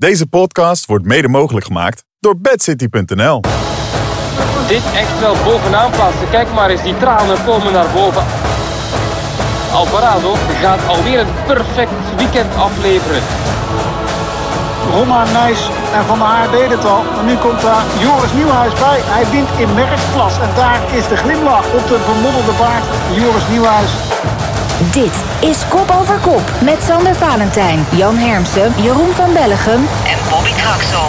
Deze podcast wordt mede mogelijk gemaakt door bedcity.nl. Dit echt wel bovenaan plaatsen. Kijk maar eens, die tranen komen naar boven. Alvarado gaat alweer een perfect weekend afleveren. Roma, Nijs en Van der Haar deden het al. En nu komt daar Joris Nieuwhuis bij. Hij wint in merksklas. En daar is de glimlach op de vermoddelde baard. Joris Nieuwhuis. Dit is Kop over Kop met Sander Valentijn, Jan Hermsen, Jeroen van Bellegem en Bobby Traxel.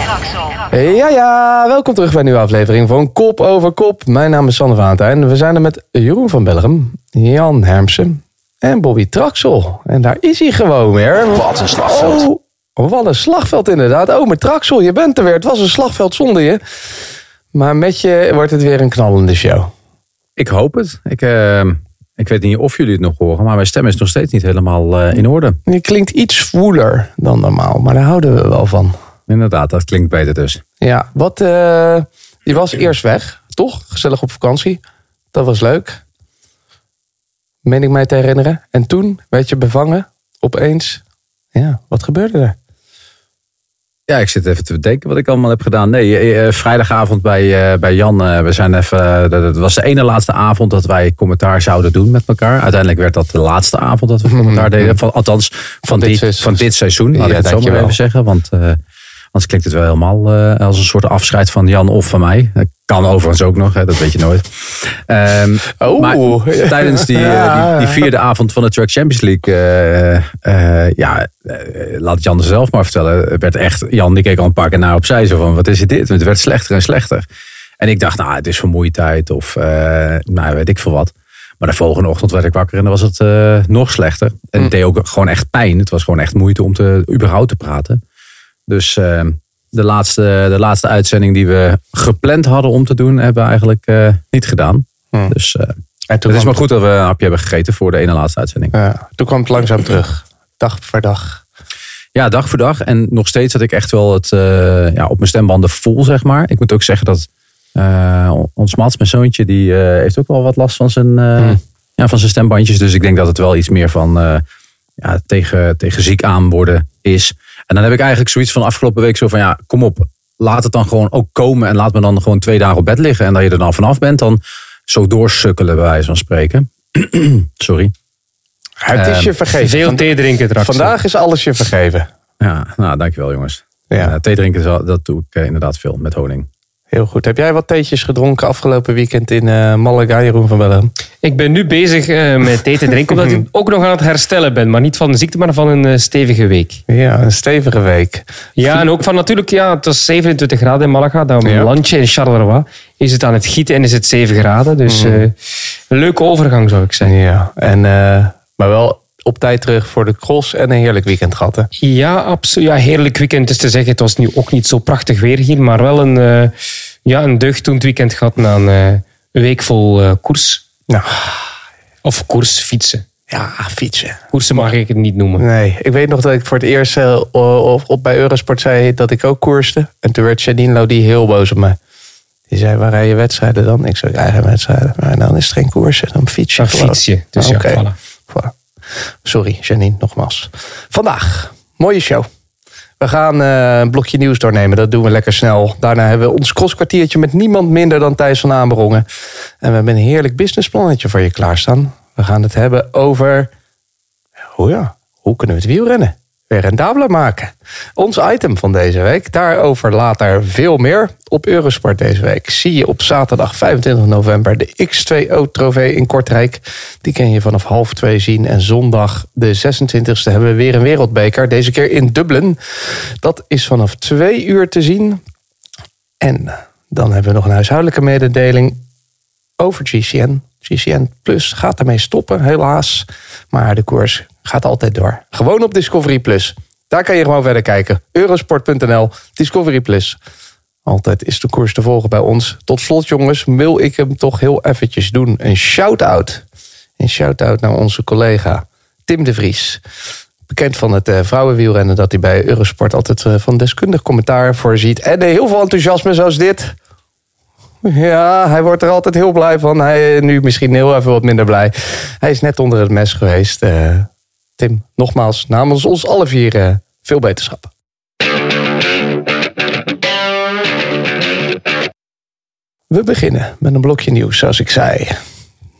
Ja, ja, welkom terug bij een nieuwe aflevering van Kop over Kop. Mijn naam is Sander Valentijn. We zijn er met Jeroen van Bellegem, Jan Hermsen en Bobby Traxel. En daar is hij gewoon weer. Wat een slagveld. Oh, wat een slagveld inderdaad. Oh, maar Traxel, je bent er weer. Het was een slagveld zonder je. Maar met je wordt het weer een knallende show. Ik hoop het. Ik, uh, ik weet niet of jullie het nog horen, maar mijn stem is nog steeds niet helemaal uh, in orde. Je klinkt iets voeler dan normaal, maar daar houden we wel van. Inderdaad, dat klinkt beter dus. Ja, wat, uh, je was eerst weg, toch? Gezellig op vakantie. Dat was leuk. Meen ik mij te herinneren. En toen werd je bevangen, opeens. Ja, wat gebeurde er? Ja, ik zit even te bedenken wat ik allemaal heb gedaan. Nee, uh, vrijdagavond bij, uh, bij Jan. We zijn even. dat was de ene laatste avond dat wij commentaar zouden doen met elkaar. Uiteindelijk werd dat de laatste avond dat we commentaar deden. Van, althans, van, van, dit, dit, van dit seizoen. Laat ja, ik het zo maar even zeggen. Want Anders klinkt het wel helemaal uh, als een soort afscheid van Jan of van mij. Dat kan overigens ook nog, hè, dat weet je nooit. Um, oh, maar tijdens die, uh, die, die, vierde avond van de Truck Champions League, uh, ja, laat Jan er zelf maar vertellen. werd echt, Jan die keek al een paar keer naar opzij, zo van wat is dit? Het werd slechter en slechter. En ik dacht, nou, het is vermoeidheid of nou, weet ik veel wat. Maar de volgende ochtend werd ik wakker en dan was het nog slechter. En het deed ook gewoon echt pijn. Het was gewoon echt moeite om te, überhaupt te praten. Dus uh, de, laatste, de laatste uitzending die we gepland hadden om te doen, hebben we eigenlijk uh, niet gedaan. Hmm. Dus uh, het is maar goed dat we een hapje hebben gegeten voor de ene laatste uitzending. Ja, toen kwam het langzaam terug, dag voor dag. Ja, dag voor dag. En nog steeds had ik echt wel het ja, op mijn stembanden vol, zeg maar. Ik moet ook zeggen dat ons Mats, mijn zoontje, die heeft ook wel wat last van zijn, hmm. ja, van zijn stembandjes. Dus ik denk dat het wel iets meer van ja, tegen, tegen ziek aan worden is. En dan heb ik eigenlijk zoiets van afgelopen week zo van ja, kom op, laat het dan gewoon ook komen en laat me dan gewoon twee dagen op bed liggen. En dat je er dan vanaf bent, dan zo doorsukkelen bij wijze van spreken. Sorry. Het is je vergeven. Veel thee drinken straks. Vandaag is alles je vergeven. Ja, nou dankjewel jongens. Ja. thee drinken, dat doe ik inderdaad veel met honing. Heel goed. Heb jij wat theetjes gedronken afgelopen weekend in uh, Malaga, Jeroen van Bellen? Ik ben nu bezig uh, met thee te drinken, omdat ik ook nog aan het herstellen ben. Maar niet van een ziekte, maar van een uh, stevige week. Ja, een stevige week. Ja, en ook van natuurlijk, ja, het was 27 graden in Malaga. Dan ja. landje in Charleroi is het aan het gieten en is het 7 graden. Dus mm. een leuke overgang, zou ik zeggen. Ja, en, maar wel op tijd terug voor de cross en een heerlijk weekend gehad. Hè? Ja, absoluut. Ja, heerlijk weekend is te zeggen. Het was nu ook niet zo prachtig weer hier, maar wel een, uh, ja, een deugd toen het weekend gehad na een, uh, een week vol uh, koers. Nou. Of koers fietsen. Ja, fietsen. Koersen mag ik het niet noemen. Nee, ik weet nog dat ik voor het eerst op, op bij Eurosport zei dat ik ook koerste. En toen werd Janine Lodi heel boos op me. Die zei, waar rij je wedstrijden dan? Ik zei, eigen wedstrijden. Maar dan is het geen koersen, dan fiets je. Dan fiets je. Dus okay. ja, voilà. voilà. Sorry, Janine, nogmaals. Vandaag, mooie show. We gaan uh, een blokje nieuws doornemen. Dat doen we lekker snel. Daarna hebben we ons crosskwartiertje met niemand minder dan Thijs van Aanbrongen. En we hebben een heerlijk businessplannetje voor je klaarstaan. We gaan het hebben over... Oh ja, hoe kunnen we het wielrennen weer rendabler maken? Ons item van deze week. Daarover later veel meer. Op Eurosport deze week zie je op zaterdag 25 november de X2O-trofee in Kortrijk. Die kan je vanaf half twee zien. En zondag de 26e hebben we weer een wereldbeker. Deze keer in Dublin. Dat is vanaf twee uur te zien. En dan hebben we nog een huishoudelijke mededeling over GCN. GCN Plus gaat ermee stoppen, helaas. Maar de koers gaat altijd door. Gewoon op Discovery Plus. Daar kan je gewoon verder kijken. Eurosport.nl, Discovery Plus. Altijd is de koers te volgen bij ons. Tot slot, jongens, wil ik hem toch heel eventjes doen. Een shout-out. Een shout-out naar onze collega Tim de Vries. Bekend van het uh, vrouwenwielrennen dat hij bij Eurosport altijd uh, van deskundig commentaar voorziet. En heel veel enthousiasme zoals dit. Ja, hij wordt er altijd heel blij van. Hij nu misschien heel even wat minder blij. Hij is net onder het mes geweest. Uh, Tim, nogmaals namens ons alle vier eh, veel beterschap. We beginnen met een blokje nieuws, zoals ik zei.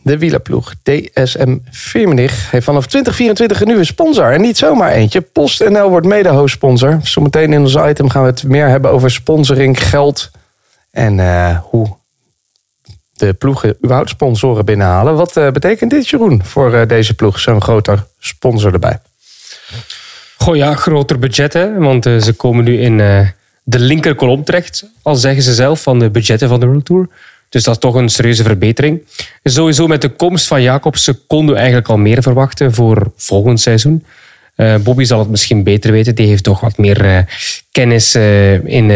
De wielerploeg DSM Firmenich heeft vanaf 2024 een nieuwe sponsor. En niet zomaar eentje. PostNL wordt mede-hoofdsponsor. Zometeen in ons item gaan we het meer hebben over sponsoring, geld en eh, hoe de ploegen überhaupt sponsoren binnenhalen. Wat uh, betekent dit, Jeroen, voor uh, deze ploeg? Zo'n groter sponsor erbij. Goh ja, groter budget hè. Want ze komen nu in de linker kolom terecht. Al zeggen ze zelf van de budgetten van de World Tour. Dus dat is toch een serieuze verbetering. Sowieso met de komst van Jacobsen konden we eigenlijk al meer verwachten voor volgend seizoen. Bobby zal het misschien beter weten. Die heeft toch wat meer kennis in,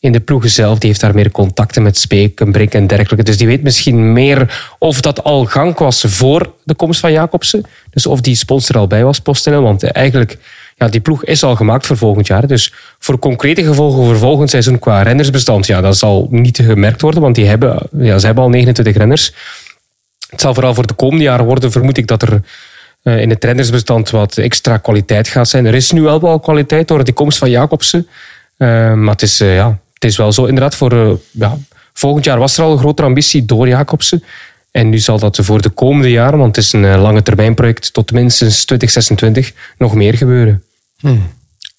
in de ploegen zelf. Die heeft daar meer contacten met Speek en Brink en dergelijke. Dus die weet misschien meer of dat al gang was voor de komst van Jacobsen. Dus of die sponsor al bij was, PostNL. Want eigenlijk ja, die ploeg is al gemaakt voor volgend jaar. Dus voor concrete gevolgen voor volgend seizoen qua rennersbestand, ja, dat zal niet gemerkt worden, want die hebben, ja, ze hebben al 29 renners. Het zal vooral voor de komende jaren worden, vermoed ik, dat er uh, in het rennersbestand wat extra kwaliteit gaat zijn. Er is nu wel wel kwaliteit door de komst van Jacobsen. Uh, maar het is, uh, ja, het is wel zo inderdaad voor... ja, volgend jaar was er al een grotere ambitie door Jacobsen. En nu zal dat voor de komende jaren, want het is een lange termijn project, tot minstens 2026 nog meer gebeuren. Hmm.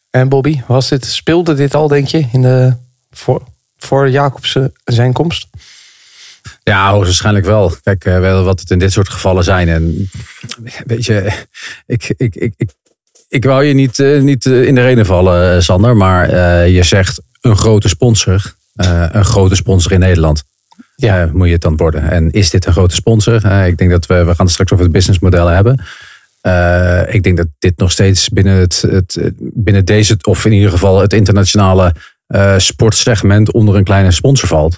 En Bobby, was dit, speelde dit al, denk je, in de, voor, voor Jacobsen zijn komst? Ja, waarschijnlijk wel. Kijk, eh, wel wat het in dit soort gevallen zijn. En weet je, ik, ik, ik, ik, ik wou je niet, uh, niet eh, in de reden vallen, Sander. Maar uh, je zegt een grote sponsor. Uh, een grote sponsor in Nederland. Ja. moet je het dan worden. En is dit een grote sponsor? ik denk dat we, we gaan het straks over het businessmodellen hebben. Ik denk dat dit nog steeds binnen, het, het, binnen deze, of in ieder geval het internationale sportsegment onder een kleine sponsor valt.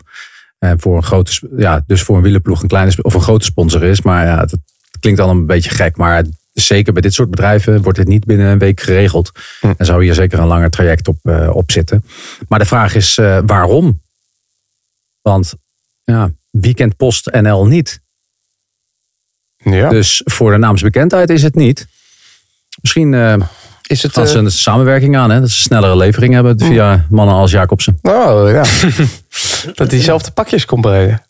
En voor een grote, ja, dus voor een wielerploeg een kleine of een grote sponsor is. Maar ja, dat klinkt al een beetje gek. Maar zeker bij dit soort bedrijven wordt dit niet binnen een week geregeld. Hm. En zou hier zeker een langer traject op, uh, op zitten. Maar de vraag is waarom? Want ja, weekend post NL niet. Ja. Dus voor de naamsbekendheid is het niet. Misschien uh, is het, als ze een samenwerking aan, hè? dat ze snellere levering hebben via mannen als Jacobsen. Oh ja. dat diezelfde pakjes komt brengen.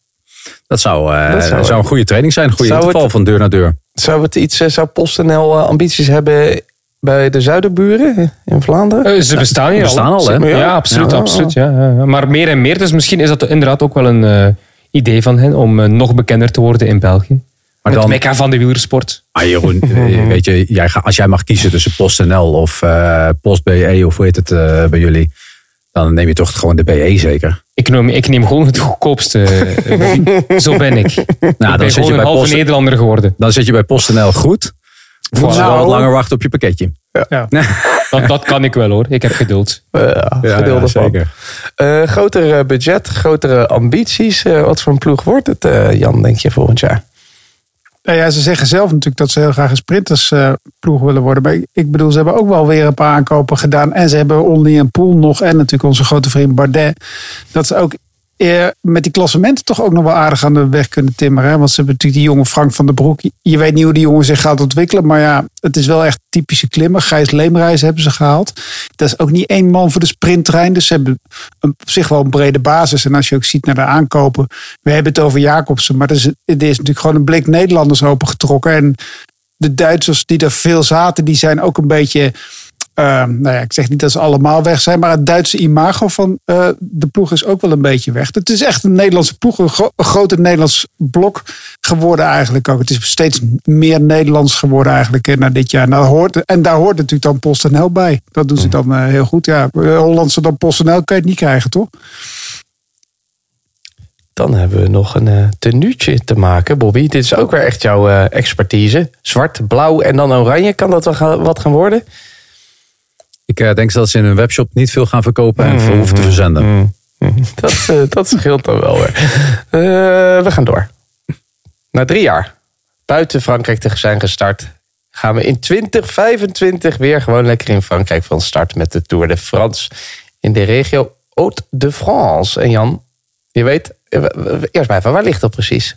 Dat zou, uh, dat zou, zou, een goede training zijn. Een goede interval van deur naar deur. Zou het iets, zou PostNL ambities hebben bij de zuiderburen in Vlaanderen? Uh, ze bestaan hier bestaan al. hè? Ja, ja absoluut. Ja, absoluut ja. Maar meer en meer. Dus misschien is dat inderdaad ook wel een uh, idee van hen om nog bekender te worden in België. Maar het dan, mekka van de wielersport. Ah Jeroen, eh, weet je, jij, als jij mag kiezen tussen PostNL of uh, PostBE of hoe heet het uh, bij jullie, dan neem je toch gewoon de BE zeker. Ik neem, ik neem gewoon het goedkoopste. Zo ben ik. Nou, ik ben gewoon een halve Post, Nederlander geworden. Dan zit je bij PostNL goed. Moet je wel wat langer wachten op je pakketje. Ja. ja. dat, dat, kan ik wel hoor. Ik heb geduld. Ja, geduld ja, zeker. Uh, groter budget, grotere ambities. Uh, wat voor een ploeg wordt het, uh, Jan, denk je, volgend jaar? Nou ja, ze zeggen zelf natuurlijk dat ze heel graag een sprintersploeg uh, willen worden. Maar ik bedoel, ze hebben ook wel weer een paar aankopen gedaan. En ze hebben Only en Poel nog. En natuurlijk onze grote vriend Bardet. Dat ze ook met die klassementen toch ook nog wel aardig aan de weg kunnen timmeren. Want ze hebben natuurlijk die jonge Frank van der Broek. Je weet niet hoe die jongen zich gaat ontwikkelen. Maar ja, het is wel echt typische klimmer. Gijs Leemreis hebben ze gehaald. Dat is ook niet één man voor de sprinttrein. Dus ze hebben op zich wel een brede basis. En als je ook ziet naar de aankopen. We hebben het over Jacobsen. Maar er is, er is natuurlijk gewoon een blik Nederlanders opengetrokken. En de Duitsers die er veel zaten, die zijn ook een beetje uh, nou ja, ik zeg niet dat ze allemaal weg zijn, maar het Duitse imago van uh, de ploeg is ook wel een beetje weg. Het is echt een Nederlandse ploeg, een, gro een grote Nederlands blok geworden eigenlijk ook. Het is steeds meer Nederlands geworden eigenlijk na dit jaar. En daar, hoort, en daar hoort natuurlijk dan PostNL bij. Dat doen ze mhm. dan heel goed. Ja, Hollandse dan PostNL kan je het niet krijgen, toch? Dan hebben we nog een uh, tenuutje te maken, Bobby. Dit is ook weer echt jouw expertise. Zwart, blauw en dan oranje. Kan dat wel wat gaan worden? Ik uh, denk dat ze in hun webshop niet veel gaan verkopen en veel hoeven te verzenden. Mm, mm, mm. Dat, uh, dat scheelt dan wel weer. Uh, we gaan door. Na drie jaar buiten Frankrijk te zijn gestart, gaan we in 2025 weer gewoon lekker in Frankrijk van start met de Tour de France in de regio Haute de France. En Jan, je weet, eerst maar even, waar ligt dat precies?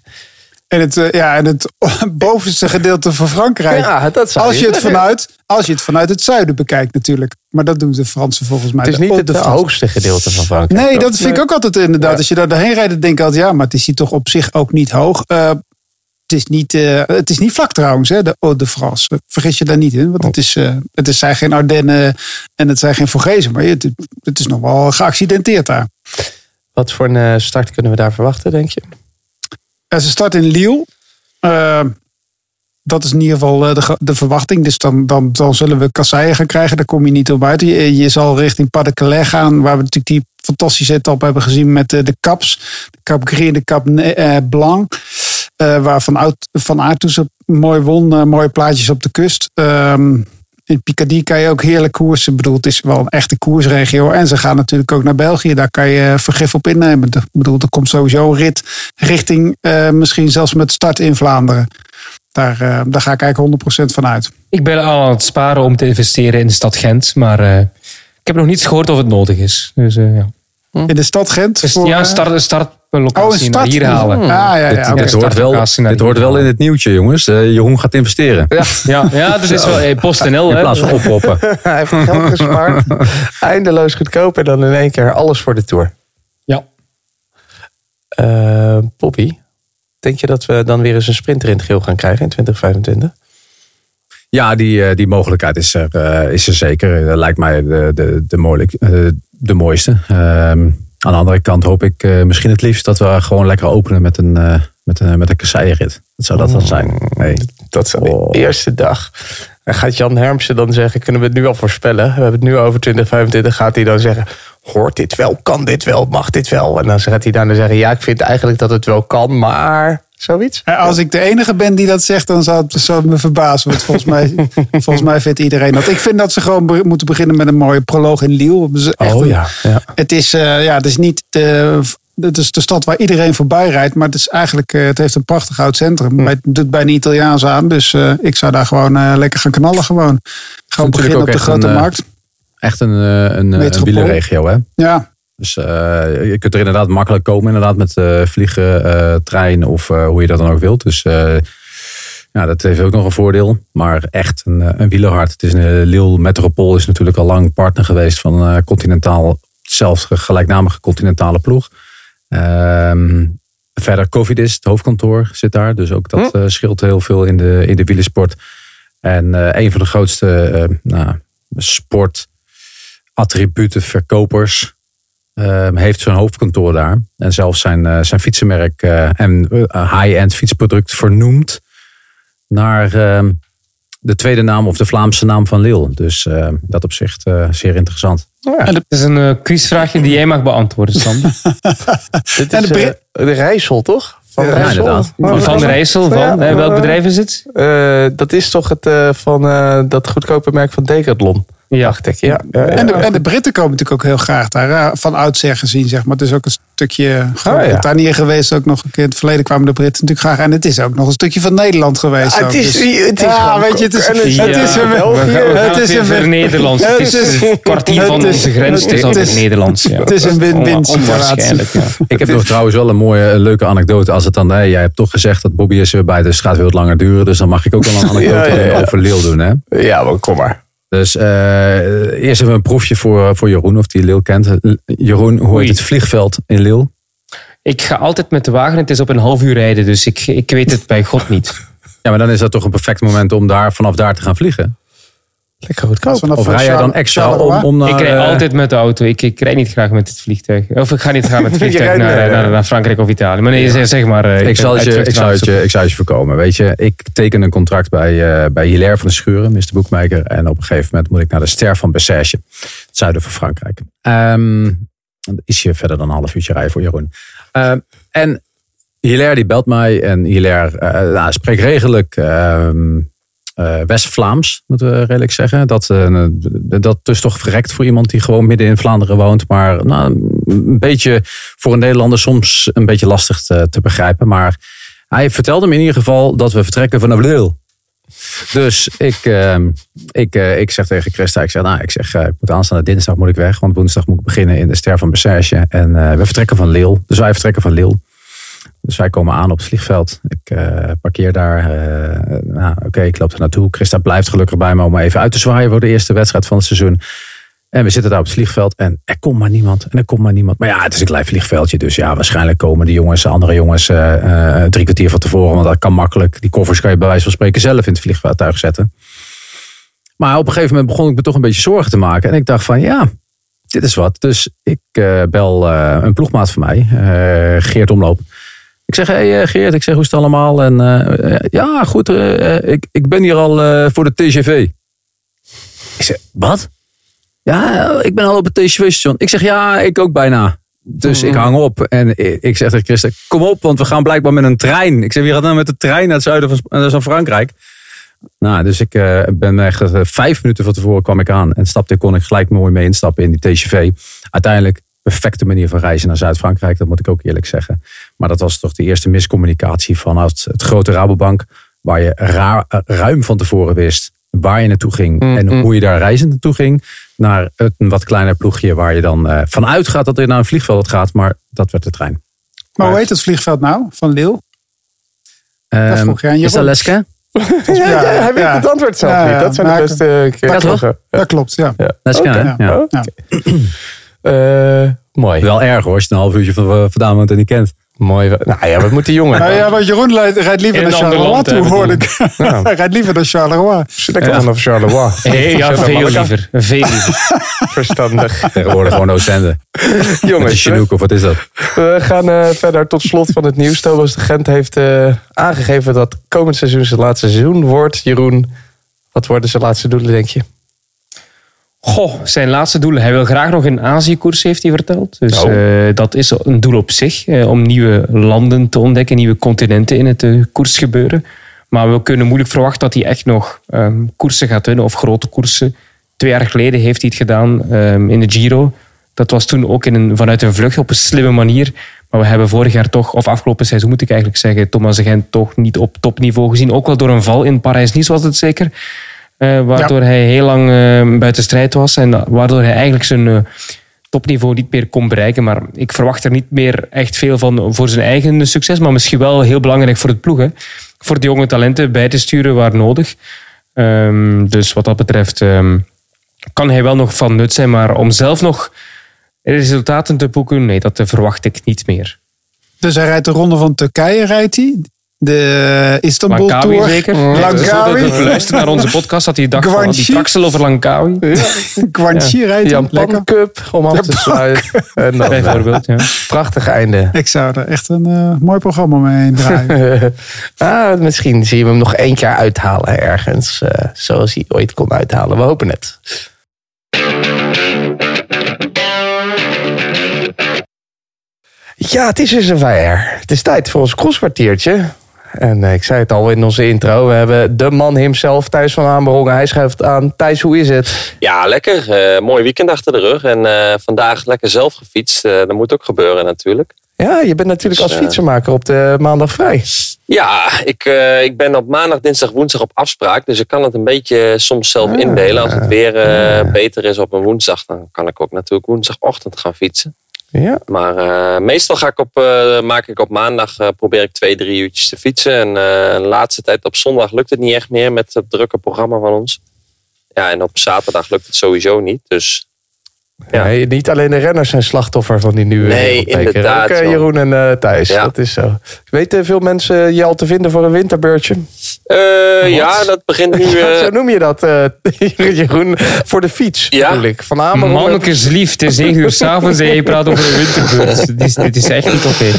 En het, eh, ja, en het bovenste gedeelte van Frankrijk. Ja, dat zou als, je het vanuit, als je het vanuit het zuiden bekijkt natuurlijk. Maar dat doen de Fransen volgens mij. Het is niet het de hoogste gedeelte van Frankrijk. Nee, dat vind ik ook altijd inderdaad. Ja. Als je daar doorheen rijdt, dan denk ik altijd, ja, maar het is hier toch op zich ook niet hoog. Eh, het, is niet, eh, het is niet vlak trouwens, hè, de de France. Vergis je daar niet in. Want het, is, het is, zijn geen Ardennen en het zijn geen Vogezen. Maar het, het is nog wel geaccidenteerd daar. Wat voor een start kunnen we daar verwachten, denk je? Ja, ze start in Lille. Eh, dat is in ieder geval eh, de, de verwachting. Dus dan, dan, dan zullen we kasseien gaan krijgen. Daar kom je niet op uit. Je, je zal richting Pas de gaan. Waar we natuurlijk die fantastische etappe hebben gezien met eh, de Caps. De Cap Gris en de Cap Blanc. Waar Van, Oud, van op mooi won. mooie plaatjes op de kust. Ehm, in Picardie kan je ook heerlijk koersen. Ik bedoel, het is wel een echte koersregio. En ze gaan natuurlijk ook naar België. Daar kan je vergif op innemen. Ik bedoel, er komt sowieso een rit richting eh, misschien zelfs met start in Vlaanderen. Daar, eh, daar ga ik eigenlijk 100% van uit. Ik ben al aan het sparen om te investeren in de stad Gent. Maar eh, ik heb nog niets gehoord of het nodig is. Dus eh, ja. In de stad Gent. Dus, voor, ja, eh, start, start oh, een locatie start. naar hier halen. Ah, ja, ja, dit, hoort wel, dit hoort wel in het nieuwtje, jongens. Eh, Jeroen gaat investeren. Ja, ja dat is wel eh, PostNL. In hè. plaats van. Hij heeft geld gespaard. Eindeloos goedkoop en dan in één keer alles voor de Tour. Ja. Eh Poppy, denk je dat we dan weer eens een sprinter in het geel gaan krijgen in 2025? Ja, die, eh, die mogelijkheid is er, eh, is er zeker. Dat lijkt mij de, de, de, moeilijk, de mooiste. Ehm, aan de andere kant hoop ik eh, misschien het liefst dat we gewoon lekker openen met een, eh met een, met een kasseienrit. Wat zou dat dan zijn? Nee. Dat is de Oh. eerste dag. En gaat Jan Hermsen dan zeggen, kunnen we het nu al voorspellen? We hebben het nu over 2025. Gaat hij dan zeggen, hoort dit wel, kan dit wel, mag dit wel? En dan gaat hij daarna zeggen, ja, ik vind eigenlijk dat het wel kan, maar zoiets. Eh, Als ik de enige ben die dat zegt, dan zou het, zou het me verbazen. Want volgens mij, volgens mij vindt iedereen dat. Ik vind dat ze gewoon be- moeten beginnen met een mooie proloog in echt Oh ja, ja. Het is, eh, ja, het is niet de, het is de stad waar iedereen voorbij rijdt. Maar het, is eigenlijk, eh, het heeft een prachtig oud centrum. Hm. Het doet bijna Italiaans aan. Dus ik zou daar gewoon lekker gaan knallen. Gewoon, gewoon beginnen op de grote een, markt. Echt een, een, een wielerregio, hè? Ja, Dus eh, je kunt er inderdaad makkelijk komen, inderdaad, met eh, vliegen, eh, trein of hoe je dat dan ook wilt. Dus ja, dat heeft ook nog een voordeel. Maar echt een, een wielerhart. Het is een Lille Metropool is natuurlijk al lang partner geweest van continentaal, zelfs gelijknamige continentale ploeg. Ehm, verder Covidis, het hoofdkantoor zit daar. Dus ook dat eh, scheelt heel veel in de, in de wielersport. En een van de grootste nou, sportattributenverkopers ehm, heeft zijn hoofdkantoor daar. En zelfs zijn, eh, zijn fietsenmerk eh, en eh, high-end fietsproduct vernoemd naar ehm, de tweede naam of de Vlaamse naam van Lille. Dus eh, dat op zich eh, zeer interessant. Het is een quizvraagje die jij mag beantwoorden, Sam. Dit En is de de Rijssel, toch? Van Ja, Rijssel? inderdaad. Van, van der Rijssel, van Ja, welk bedrijf is het? Eh, dat is toch het eh, van eh, dat goedkope merk van Decathlon. Dacht ik. Ja, ja, ja. En de, en de Britten komen natuurlijk ook heel graag daar. Van oudsher gezien, zeg maar. Het is ook een stukje Groot-Brittannië geweest. Ook nog een keer in het verleden kwamen de Britten natuurlijk graag. En het is ook nog een stukje van Nederland geweest. Ah, ook. het is- Dus- het is ja, weet je, het is, het is- het Ja, is een gaan het is een Nederlands. Het is het is- een kwartier van het is- onze grens. Het is het altijd is- Nederlands. Ja. het is een win-win situatie. Onwaarschijnlijk, ja. Ik heb nog trouwens wel een mooie, leuke anekdote. Als het dan, jij hebt toch gezegd dat Bobby is erbij, dus het gaat wat langer duren. Dus dan mag ik ook wel een anekdote Ja, ja, ja. over Lille doen. Hè? Ja, kom maar. Dus eh, eerst even een proefje voor, voor Jeroen, of die Lille kent. Jeroen, hoe heet het vliegveld in Lille? Ik ga altijd met de wagen. Het is op een half uur rijden, dus ik, ik weet het bij God niet. Ja, maar dan is dat toch een perfect moment om daar, vanaf daar te gaan vliegen. Lekker goedkoop. Vanaf Of rij jij dan extra om, om naar... ik rijd eh, altijd met de auto. Ik, ik rijd niet graag met het vliegtuig. Of ik ga niet graag met het vliegtuig naar, mee, naar, naar Frankrijk of Italië. Maar nee, zeg, zeg maar. eh, Ik zal, het je, ik, zal het je, ik het je voorkomen. Weet je, ik teken een contract bij, eh bij Hilaire van de Schuren, Mr. Boekmaker. En op een gegeven moment moet ik naar de Ster van Bessèges, het zuiden van Frankrijk. Ehm dan is je verder dan een half uurtje rijden voor Jeroen. Ehm, en Hilaire die belt mij en Hilaire eh, nou, spreekt redelijk ehm, eh, West-Vlaams, moeten we redelijk zeggen. Dat, eh, dat is toch verrekt voor iemand die gewoon midden in Vlaanderen woont. Maar nou, een beetje voor een Nederlander soms een beetje lastig te, te begrijpen. Maar hij vertelde me in ieder geval dat we vertrekken vanaf Lille. Dus ik, ehm, ik, eh, ik zeg tegen Christa, ik zeg, nou, ik zeg, ik moet aanstaande dinsdag moet ik weg, want woensdag moet ik beginnen in de Ster van Bessèges. En we vertrekken van Lille. Dus wij vertrekken van Lille. Dus wij komen aan op het vliegveld. Ik eh, parkeer daar. eh, nou, Oké, ik loop er naartoe. Christa blijft gelukkig bij me om even uit te zwaaien voor de eerste wedstrijd van het seizoen. En we zitten daar op het vliegveld en er komt maar niemand. En er komt maar niemand. Maar ja, het is een klein vliegveldje. Dus ja, waarschijnlijk komen die jongens, andere jongens, eh, drie kwartier van tevoren. Want dat kan makkelijk. Die koffers kan je bij wijze van spreken zelf in het vliegtuig zetten. Maar op een gegeven moment begon ik me toch een beetje zorgen te maken. En ik dacht van ja, dit is wat. Dus ik bel een ploegmaat van mij, Geert Omloop. Ik zeg, hey eh, Geert, ik zeg, hoe is het allemaal? En eh, eh, ja, goed, ik, ik ben hier al voor de TGV. Ik zeg, wat? Ja, ik ben al op het TGV-station. Ik zeg, ja, ik ook bijna. Dus ik hang op en ik zeg tegen Christen, kom op, want we gaan blijkbaar met een trein. Ik zeg, wie gaat nou met de trein naar het zuiden van, van Frankrijk? Nou, dus ik ben echt vijf minuten van tevoren kwam ik aan en stapte, kon ik gelijk mooi mee instappen in die TGV. Uiteindelijk perfecte manier van reizen naar Zuid-Frankrijk, dat moet ik ook eerlijk zeggen. Maar dat was toch de eerste miscommunicatie vanuit het grote Rabobank, waar je ra- eh, ruim van tevoren wist waar je naartoe ging en hoe je daar reizend naartoe ging. Naar een wat kleiner ploegje waar je dan eh, vanuit gaat dat je naar een vliegveld gaat, maar dat werd de trein. Maar hoe heet het vliegveld nou? Van Lille? Ehm, vroeg je aan is dat. Leske? Ja, ja, hij weet ja. het antwoord zelf niet. Dat zijn de beste eh, keer. Dat klopt. Ja. Dat klopt, ja. Leske, hè? Ja. Ja. Eh, mooi. Wel erg hoor, als je een half uurtje van, vandaan woont en niet kent. Mooi. Nou ja, wat moet die jongen? Nou ja, want Jeroen rijdt, rijdt liever naar Charleroi toe, bedoel. ik. Hij rijdt liever naar Charleroi. Lekker vanaf Charleroi. Hey, ja, veel liever. Veel liever. Verstandig. Tegenwoordig gewoon Oostende. Jongens, we, Chinook of wat is dat? we gaan eh, verder tot slot van het nieuws. Thomas de Gent heeft eh, aangegeven dat komend seizoen zijn laatste seizoen wordt. Jeroen, wat worden zijn laatste doelen, denk je? Goh, zijn laatste doel. Hij wil graag nog een Azië-koers, heeft hij verteld. Dus Oh. eh, dat is een doel op zich. eh, om nieuwe landen te ontdekken, nieuwe continenten in het eh, koersgebeuren. Maar we kunnen moeilijk verwachten dat hij echt nog ehm, koersen gaat winnen. Of grote koersen. Twee jaar geleden heeft hij het gedaan ehm, in de Giro. Dat was toen ook in een, vanuit een vlucht op een slimme manier. Maar we hebben vorig jaar toch, of afgelopen seizoen moet ik eigenlijk zeggen, Thomas de Gent toch niet op topniveau gezien. Ook wel door een val in Parijs-Nice was het zeker. Eh, waardoor hij heel lang eh, buiten strijd was. En waardoor hij eigenlijk zijn eh, topniveau niet meer kon bereiken. Maar ik verwacht er niet meer echt veel van voor zijn eigen succes. Maar misschien wel heel belangrijk voor het ploeg. Hè. Voor de jonge talenten bij te sturen waar nodig. Ehm, dus wat dat betreft ehm, kan hij wel nog van nut zijn. Maar om zelf nog resultaten te boeken, nee, dat eh, verwacht ik niet meer. Dus hij rijdt de ronde van Turkije, rijdt hij. De Istanbul Langkawi Tour. zeker? Langkawi. Dus dat luistert naar onze podcast dat hij dacht van die traksel over Langkawi. Guangxi rijdt hij. Jan Lekker. Pan Cup om af te sluiten. En dan, eh, Bijvoorbeeld, ja. prachtig einde. Ik zou er echt een eh, mooi programma mee heen draaien. ah, misschien zien we hem nog één keer uithalen ergens. eh, zoals hij ooit kon uithalen. We hopen het. Ja, het is weer zover. Het is tijd voor ons crosskwartiertje. En eh, ik zei het al in onze intro. We hebben de man himself, Thijs van Aanberongen. Hij schuift aan. Thijs, hoe is het? Ja, lekker. Eh, mooi weekend achter de rug. En eh, vandaag lekker zelf gefietst. Dat moet ook gebeuren natuurlijk. Ja, je bent natuurlijk Dus, als fietsenmaker op de maandag vrij. Ja, ik, ik ben op maandag, dinsdag, woensdag op afspraak. Dus ik kan het een beetje soms zelf Ah. indelen. Als het weer eh, beter is op een woensdag, dan kan ik ook natuurlijk woensdagochtend gaan fietsen. Ja, Maar eh, meestal ga ik op, eh, maak ik op maandag, eh, probeer ik twee, drie uurtjes te fietsen. En de laatste tijd op zondag lukt het niet echt meer met het drukke programma van ons. Ja, en op zaterdag lukt het sowieso niet. Dus Ja. Nee, niet alleen de renners zijn slachtoffer van die nieuwe Nee, inderdaad, Ook. Jeroen en eh, Thijs, Ja. dat is zo. Weten veel mensen je al te vinden voor een winterbeurtje? eh, ja, dat begint nu... eh, zo noem je dat, eh, Jeroen, voor de fiets Ja. bedoel ik. Van Amerongen. Mannekes lief, het is 9 uur s'avonds en je praat over een winterbeurt. Dit is, dit is echt niet oké.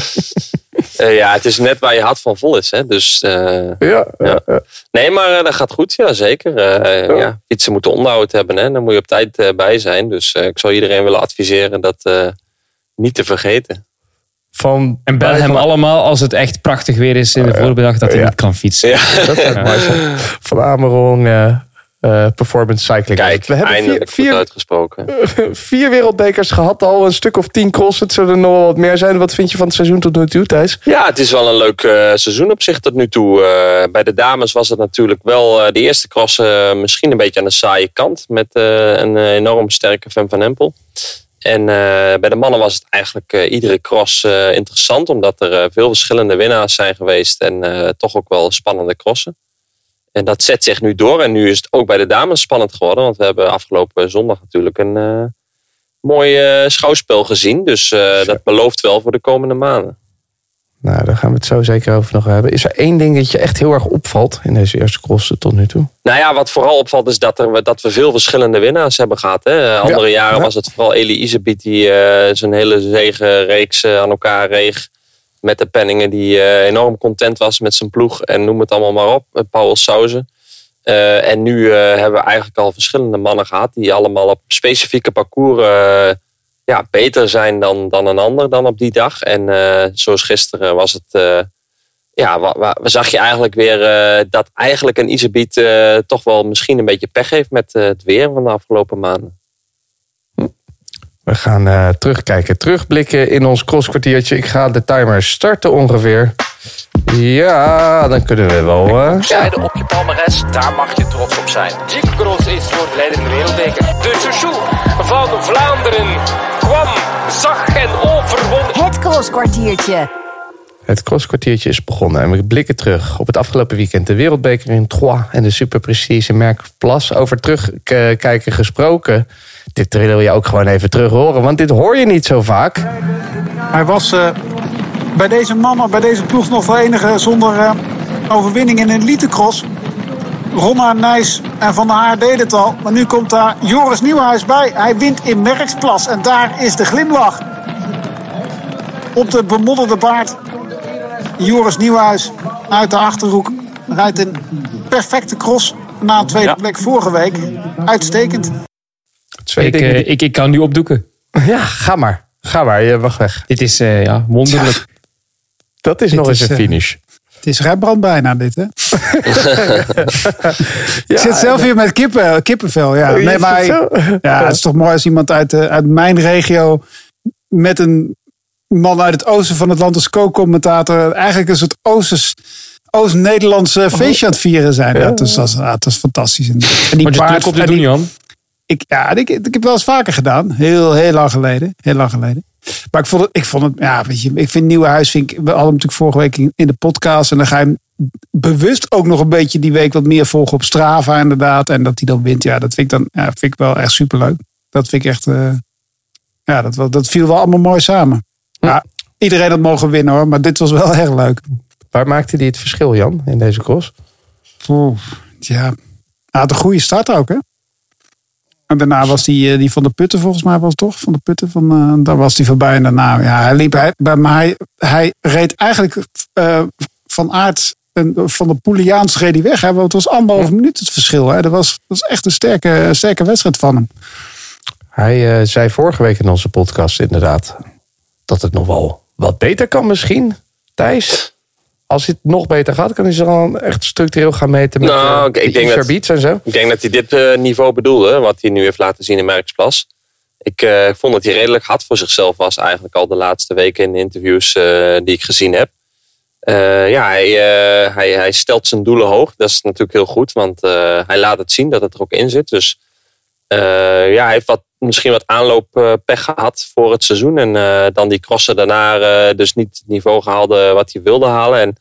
Eh, ja, het is net waar je hart van vol is. Hè? Dus eh, Ja, Ja. Nee, maar eh, dat gaat goed, ja zeker. Eh, ja, fietsen moeten onderhoud hebben, hè. daar moet je op tijd eh, bij zijn. Dus eh, ik zou iedereen willen adviseren dat eh, niet te vergeten. van, En bel hem van, allemaal als het echt prachtig weer is in de voormiddag dat hij Ja. niet kan fietsen. Ja. Dat zijn. Van Amerong eh, Performance Cycling. Kijk, we hebben vier, vier, uitgesproken. vier wereldbekers gehad al. Een stuk of tien cross. Het zullen er nog wel wat meer zijn. Wat vind je van het seizoen tot nu toe, Thijs? Ja, het is wel een leuk eh, seizoen op zich tot nu toe. Eh, bij de dames was het natuurlijk wel de eerste cross misschien een beetje aan de saaie kant. Met een enorm sterke Fem van Empel. En bij de mannen was het eigenlijk iedere cross interessant, omdat er veel verschillende winnaars zijn geweest en toch ook wel spannende crossen. En dat zet zich nu door. En nu is het ook bij de dames spannend geworden, want we hebben afgelopen zondag natuurlijk een eh, mooi eh, schouwspel gezien. Dus eh, dat belooft wel voor de komende maanden. Nou, daar gaan we het zo zeker over nog hebben. Is er één ding dat je echt heel erg opvalt in deze eerste crossen tot nu toe? Nou ja, wat vooral opvalt is dat, er, dat we veel verschillende winnaars hebben gehad. Hè. Andere jaren ja. was het vooral Eli Isebiet die zijn hele zegenreeks aan elkaar reeg. Met de penningen die eh, enorm content was met zijn ploeg. En noem het allemaal maar op. Paul Sauzen. Eh, en nu eh, hebben we eigenlijk al verschillende mannen gehad. Die allemaal op specifieke parcours ja, beter zijn dan, dan een ander dan op die dag. En zoals gisteren was het... ja, wa- wa- zag je eigenlijk weer dat eigenlijk een Isebiet toch wel misschien een beetje pech heeft met het weer van de afgelopen maanden. We gaan eh, terugkijken, terugblikken in ons crosskwartiertje. Ik ga de timer starten ongeveer. Ja, dan kunnen we wel. eh, Zijde op je palmares, daar mag je trots op zijn. Cyclocross is voor de leidende wereldbeker. De Chouchou van Vlaanderen kwam, zag en overwon. Het crosskwartiertje. Het crosskwartiertje is begonnen en we blikken terug op het afgelopen weekend. De wereldbeker in Troyes en de superprestige Merck Plas. Over terugkijken gesproken. Dit wil je ook gewoon even terug horen, want dit hoor je niet zo vaak. Hij was eh, bij deze mannen, bij deze ploeg nog wel enige zonder eh, overwinning in een elitecross. Ronna, Nijs en Van der Haar deden het al. Maar nu komt daar Joris Nieuwhuis bij. Hij wint in Merksplas en daar is de glimlach. Op de bemodderde baard. Joris Nieuwhuis uit de Achterhoek rijdt een perfecte cross na een tweede plek vorige week. Uitstekend. Twee Ik, dingen eh, ik, ik kan nu opdoeken. Ja, ga maar. Ga maar, je mag weg. Dit is eh, ja, wonderlijk. Dat is Dit nog eens is, een eh, finish. Het is Rembrandt bijna dit, hè? Ik zit zelf hier met kippen, kippenvel. Ja. Oh, Nee, maar ja, het is toch mooi als iemand uit, uit mijn regio met een man uit het oosten van het land als co-commentator eigenlijk een soort Oosters, Oost-Nederlandse feestje aan het vieren zijn. Ja, is, dat, is- fantastisch. En die Wat je paard, druk op en doen, Jan. ik, ja, ik, ik heb wel eens vaker gedaan. Heel, heel lang geleden. Heel lang geleden. Maar ik vond het, ik vond het ja, weet je, ik vind Nieuwenhuis, vind ik, we hadden natuurlijk vorige week in, de podcast. En dan ga je hem bewust ook nog een beetje die week wat meer volgen op Strava inderdaad. En dat hij dan wint, ja, dat vind ik dan, ja, vind ik wel echt superleuk. Dat vind ik echt, eh, ja, dat, dat viel wel allemaal mooi samen. Ja, iedereen had mogen winnen hoor, maar dit was wel erg leuk. Waar maakte hij het verschil, Jan, in deze cross? Oeh, ja, hij had een goede start ook, hè? En daarna was die, eh, die van de Putten, volgens mij was het toch? Van de Putten, van, eh, daar was hij voorbij. En daarna, ja, hij liep, hij, bij- maar hij, reed eigenlijk eh, van aard, en van de Poeliaans reed hij weg. Hè? Want Het was anderhalf minuut het verschil. Hè? Dat, was, dat was echt een sterke, sterke wedstrijd van hem. Hij zei vorige week in onze podcast inderdaad dat het nog wel wat beter kan misschien, Thijs. Als het nog beter gaat, kan hij zich dan echt structureel gaan meten met Nou, eh, ik- ik de denk dat- en zo. Ik denk dat hij dit eh, niveau bedoelde, wat hij nu heeft laten zien in Merksplas. Ik eh, vond dat hij redelijk hard voor zichzelf was, eigenlijk al de laatste weken in de interviews die ik gezien heb. Ja, hij, hij, hij stelt zijn doelen hoog. Dat is natuurlijk heel goed, want hij laat het zien dat het er ook in zit. Dus eh, ja, heeft wat, misschien wat aanlooppech gehad voor het seizoen. En eh, dan die crossen daarna eh, dus niet het niveau gehaalde wat hij wilde halen. En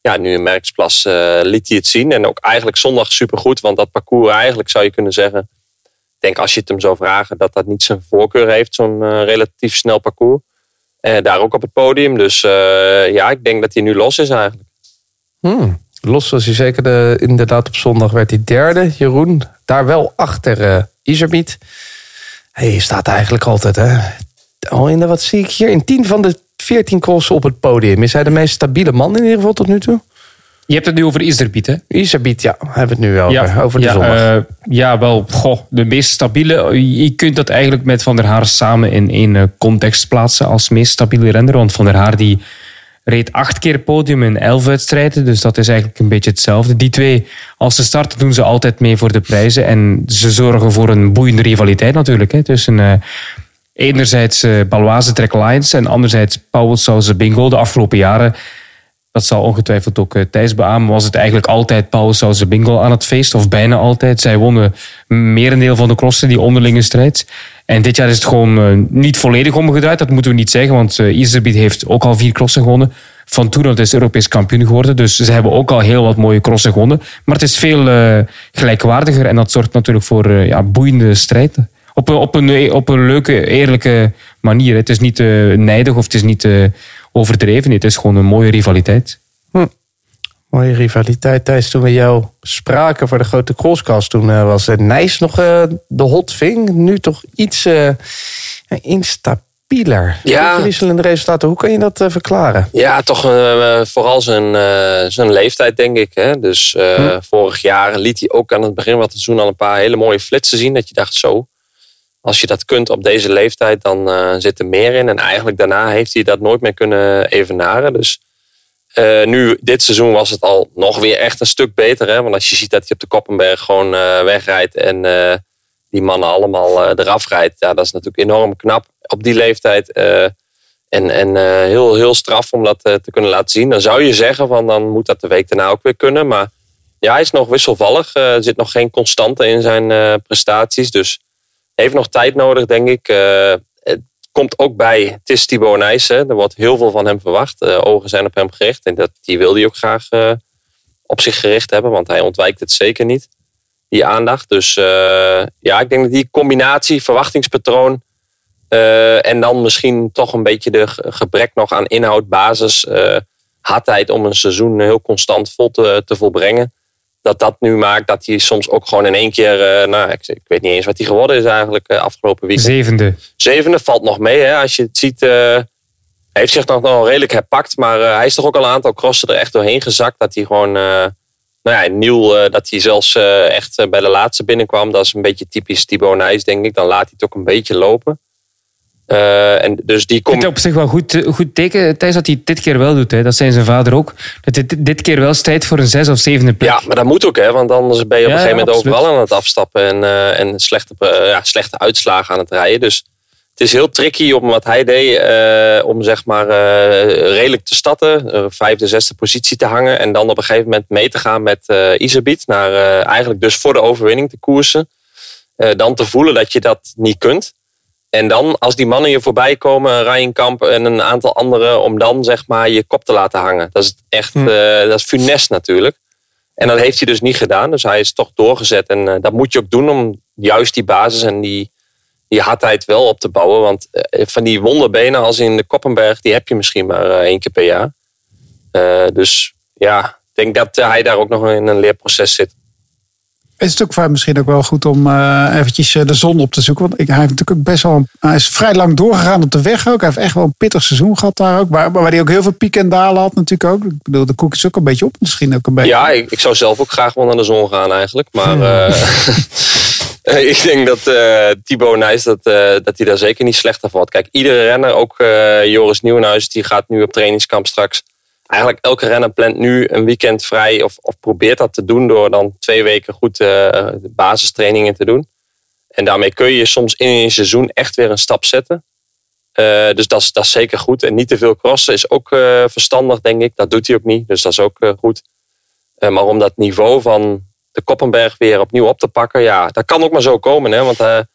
ja, nu in Merksplas liet hij het zien. En ook eigenlijk zondag supergoed. Want dat parcours eigenlijk zou je kunnen zeggen. Ik denk als je het hem zou vragen dat dat niet zijn voorkeur heeft. Zo'n relatief snel parcours. Daar ook op het podium. Dus ja, ik denk dat hij nu los is eigenlijk. Hmm. Los was hij zeker. De, inderdaad, op zondag werd hij derde. Jeroen, daar wel achter Iserbiet. Hij staat eigenlijk altijd, hè. Al in de, wat zie ik hier? In 10 van de 14 crossen op het podium. Is hij de meest stabiele man in ieder geval tot nu toe? Je hebt het nu over Iserbiet, hè? Iserbiet, ja. Hebben we het nu over. over de ja, zondag. eh, ja, wel. Goh, de meest stabiele. Je kunt dat eigenlijk met Van der Haar samen in één eh, context plaatsen als meest stabiele renner. Want Van der Haar die reed acht keer podium in elf wedstrijden. Dus dat is eigenlijk een beetje hetzelfde. Die twee, als ze starten, doen ze altijd mee voor de prijzen. En ze zorgen voor een boeiende rivaliteit natuurlijk. Hè, tussen eh, enerzijds eh Baloise Trek Lions en anderzijds Pauwelsauze Bingo. De afgelopen jaren Dat zal ongetwijfeld ook uh, Thijs beamen. Was het eigenlijk altijd Paul Sauze Bingo aan het feest, of bijna altijd. Zij wonnen merendeel van de crossen, die onderlinge strijd. En dit jaar is het gewoon uh, niet volledig omgedraaid, dat moeten we niet zeggen, want uh, Iserbiet heeft ook al vier crossen gewonnen. Van Toenhout is Europees kampioen geworden, dus ze hebben ook al heel wat mooie crossen gewonnen. Maar het is veel gelijkwaardiger en dat zorgt natuurlijk voor ja, boeiende strijd. Op een, op, een, op een leuke, eerlijke manier. Het is niet nijdig of het is niet overdreven. Het is gewoon een mooie rivaliteit. Hm. Mooie rivaliteit. Thijs, toen we jou spraken voor de grote crosscast, toen uh, was Nijs nog uh, de hot ving. Nu toch iets uh, instabieler. Ja. Wisselende resultaten. Hoe kan je dat verklaren? Ja, toch vooral zijn, zijn leeftijd, denk ik. Hè? Dus hm. vorig jaar liet hij ook aan het begin van het seizoen al een paar hele mooie flitsen zien. Dat je dacht, zo, als je dat kunt op deze leeftijd, dan uh, zit er meer in. En eigenlijk daarna heeft hij dat nooit meer kunnen evenaren. Dus uh, nu, dit seizoen was het al nog weer echt een stuk beter. Hè? Want als je ziet dat hij op de Koppenberg gewoon uh, wegrijdt en die mannen allemaal eraf rijdt. Ja, dat is natuurlijk enorm knap op die leeftijd. en en heel, heel straf om dat te kunnen laten zien. Dan zou je zeggen, van, dan moet dat de week daarna ook weer kunnen. Maar ja, hij is nog wisselvallig. er zit nog geen constante in zijn prestaties. Dus heeft nog tijd nodig, denk ik. Uh, het komt ook bij, het is Thibaut Nijssen. Er wordt heel veel van hem verwacht. Uh, ogen zijn op hem gericht. En dat, die wil hij ook graag uh, op zich gericht hebben. Want hij ontwijkt het zeker niet, die aandacht. Dus ja, ik denk dat die combinatie, verwachtingspatroon... en dan misschien toch een beetje de gebrek nog aan inhoud, basis... hardheid om een seizoen heel constant vol te, te volbrengen dat dat nu maakt dat hij soms ook gewoon in één keer, uh, nou, ik, ik, weet niet eens wat hij geworden is eigenlijk uh, afgelopen weekend. Zevende. Zevende valt nog mee, hè, als je het ziet. Uh, hij heeft zich nog wel redelijk herpakt, maar hij is toch ook al een aantal crossen er echt doorheen gezakt. Dat hij gewoon, nou ja, nieuw, dat hij zelfs echt bij de laatste binnenkwam. Dat is een beetje typisch Thibaut Nijs, denk ik. Dan laat hij het ook een beetje lopen. Uh, en dus die komt. Op zich wel goed, goed teken, Thijs, dat hij dit keer wel doet. Hè. Dat zijn zijn vader ook. Dat dit, dit keer wel strijdt voor een zes of zevende plek. Ja, maar dat moet ook, hè, want anders ben je op een gegeven moment overal aan het afstappen en, uh, en slechte, uh, ja, slechte uitslagen aan het rijden. Dus het is heel tricky om wat hij deed, om zeg maar redelijk te starten, vijfde, zesde positie te hangen en dan op een gegeven moment mee te gaan met uh, naar eigenlijk dus voor de overwinning te koersen. dan te voelen dat je dat niet kunt. En dan, als die mannen je voorbij komen, Ryan Kamp en een aantal anderen, om dan zeg maar je kop te laten hangen. Dat is echt, hm. uh, dat is funest natuurlijk. En dat heeft hij dus niet gedaan. Dus hij is toch doorgezet. En uh, dat moet je ook doen om juist die basis en die, die hardheid wel op te bouwen. Want uh, van die wonderbenen als in de Koppenberg, die heb je misschien maar één keer per jaar. dus ja, ik denk dat hij daar ook nog in een leerproces zit is het ook voor misschien ook wel goed om uh, eventjes eh, de zon op te zoeken. Want hij heeft natuurlijk ook best wel. hij is vrij lang doorgegaan op de weg ook. Hij heeft echt wel een pittig seizoen gehad daar ook. Waar, waar hij ook heel veel pieken en dalen had natuurlijk ook. Ik bedoel, de koek is ook een beetje op. Misschien ook een beetje. Ja, ik, ik zou zelf ook graag wel naar de zon gaan eigenlijk. Maar uh, ik denk dat uh, Thibaut Nijs dat, dat hij daar zeker niet slechter valt. Kijk, iedere renner, ook Joris Nieuwenhuis, die gaat nu op trainingskamp straks eigenlijk elke renner plant nu een weekend vrij of, of probeert dat te doen door dan twee weken goed uh, basistrainingen te doen. En daarmee kun je soms in een seizoen echt weer een stap zetten. Uh, dus dat is, dat is zeker goed. En niet te veel crossen is ook uh, verstandig, denk ik. Dat doet hij ook niet, dus dat is ook goed. maar om dat niveau van de Koppenberg weer opnieuw op te pakken, ja, dat kan ook maar zo komen. Hè? Want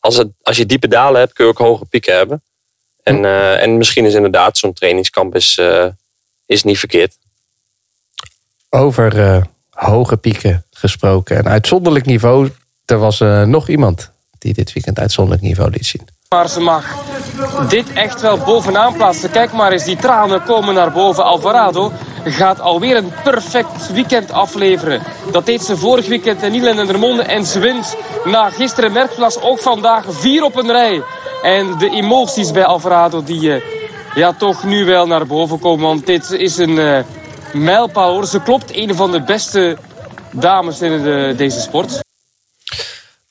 als, het, als je diepe dalen hebt, kun je ook hoge pieken hebben. En, en misschien is inderdaad zo'n trainingskamp is, is niet verkeerd. Over uh, hoge pieken gesproken en uitzonderlijk niveau. Er was uh, nog iemand die dit weekend uitzonderlijk niveau liet zien. Maar ze mag dit echt wel bovenaan plaatsen. Kijk maar eens, die tranen komen naar boven. Alvarado gaat alweer een perfect weekend afleveren. Dat deed ze vorig weekend in Nielen en Dermonde. En ze wint na gisteren Merkplas ook vandaag vier op een rij. En de emoties bij Alvarado die uh, ja, toch nu wel naar boven komen. Want dit is een uh, mijlpaal hoor. Ze klopt een van de beste dames in de, deze sport.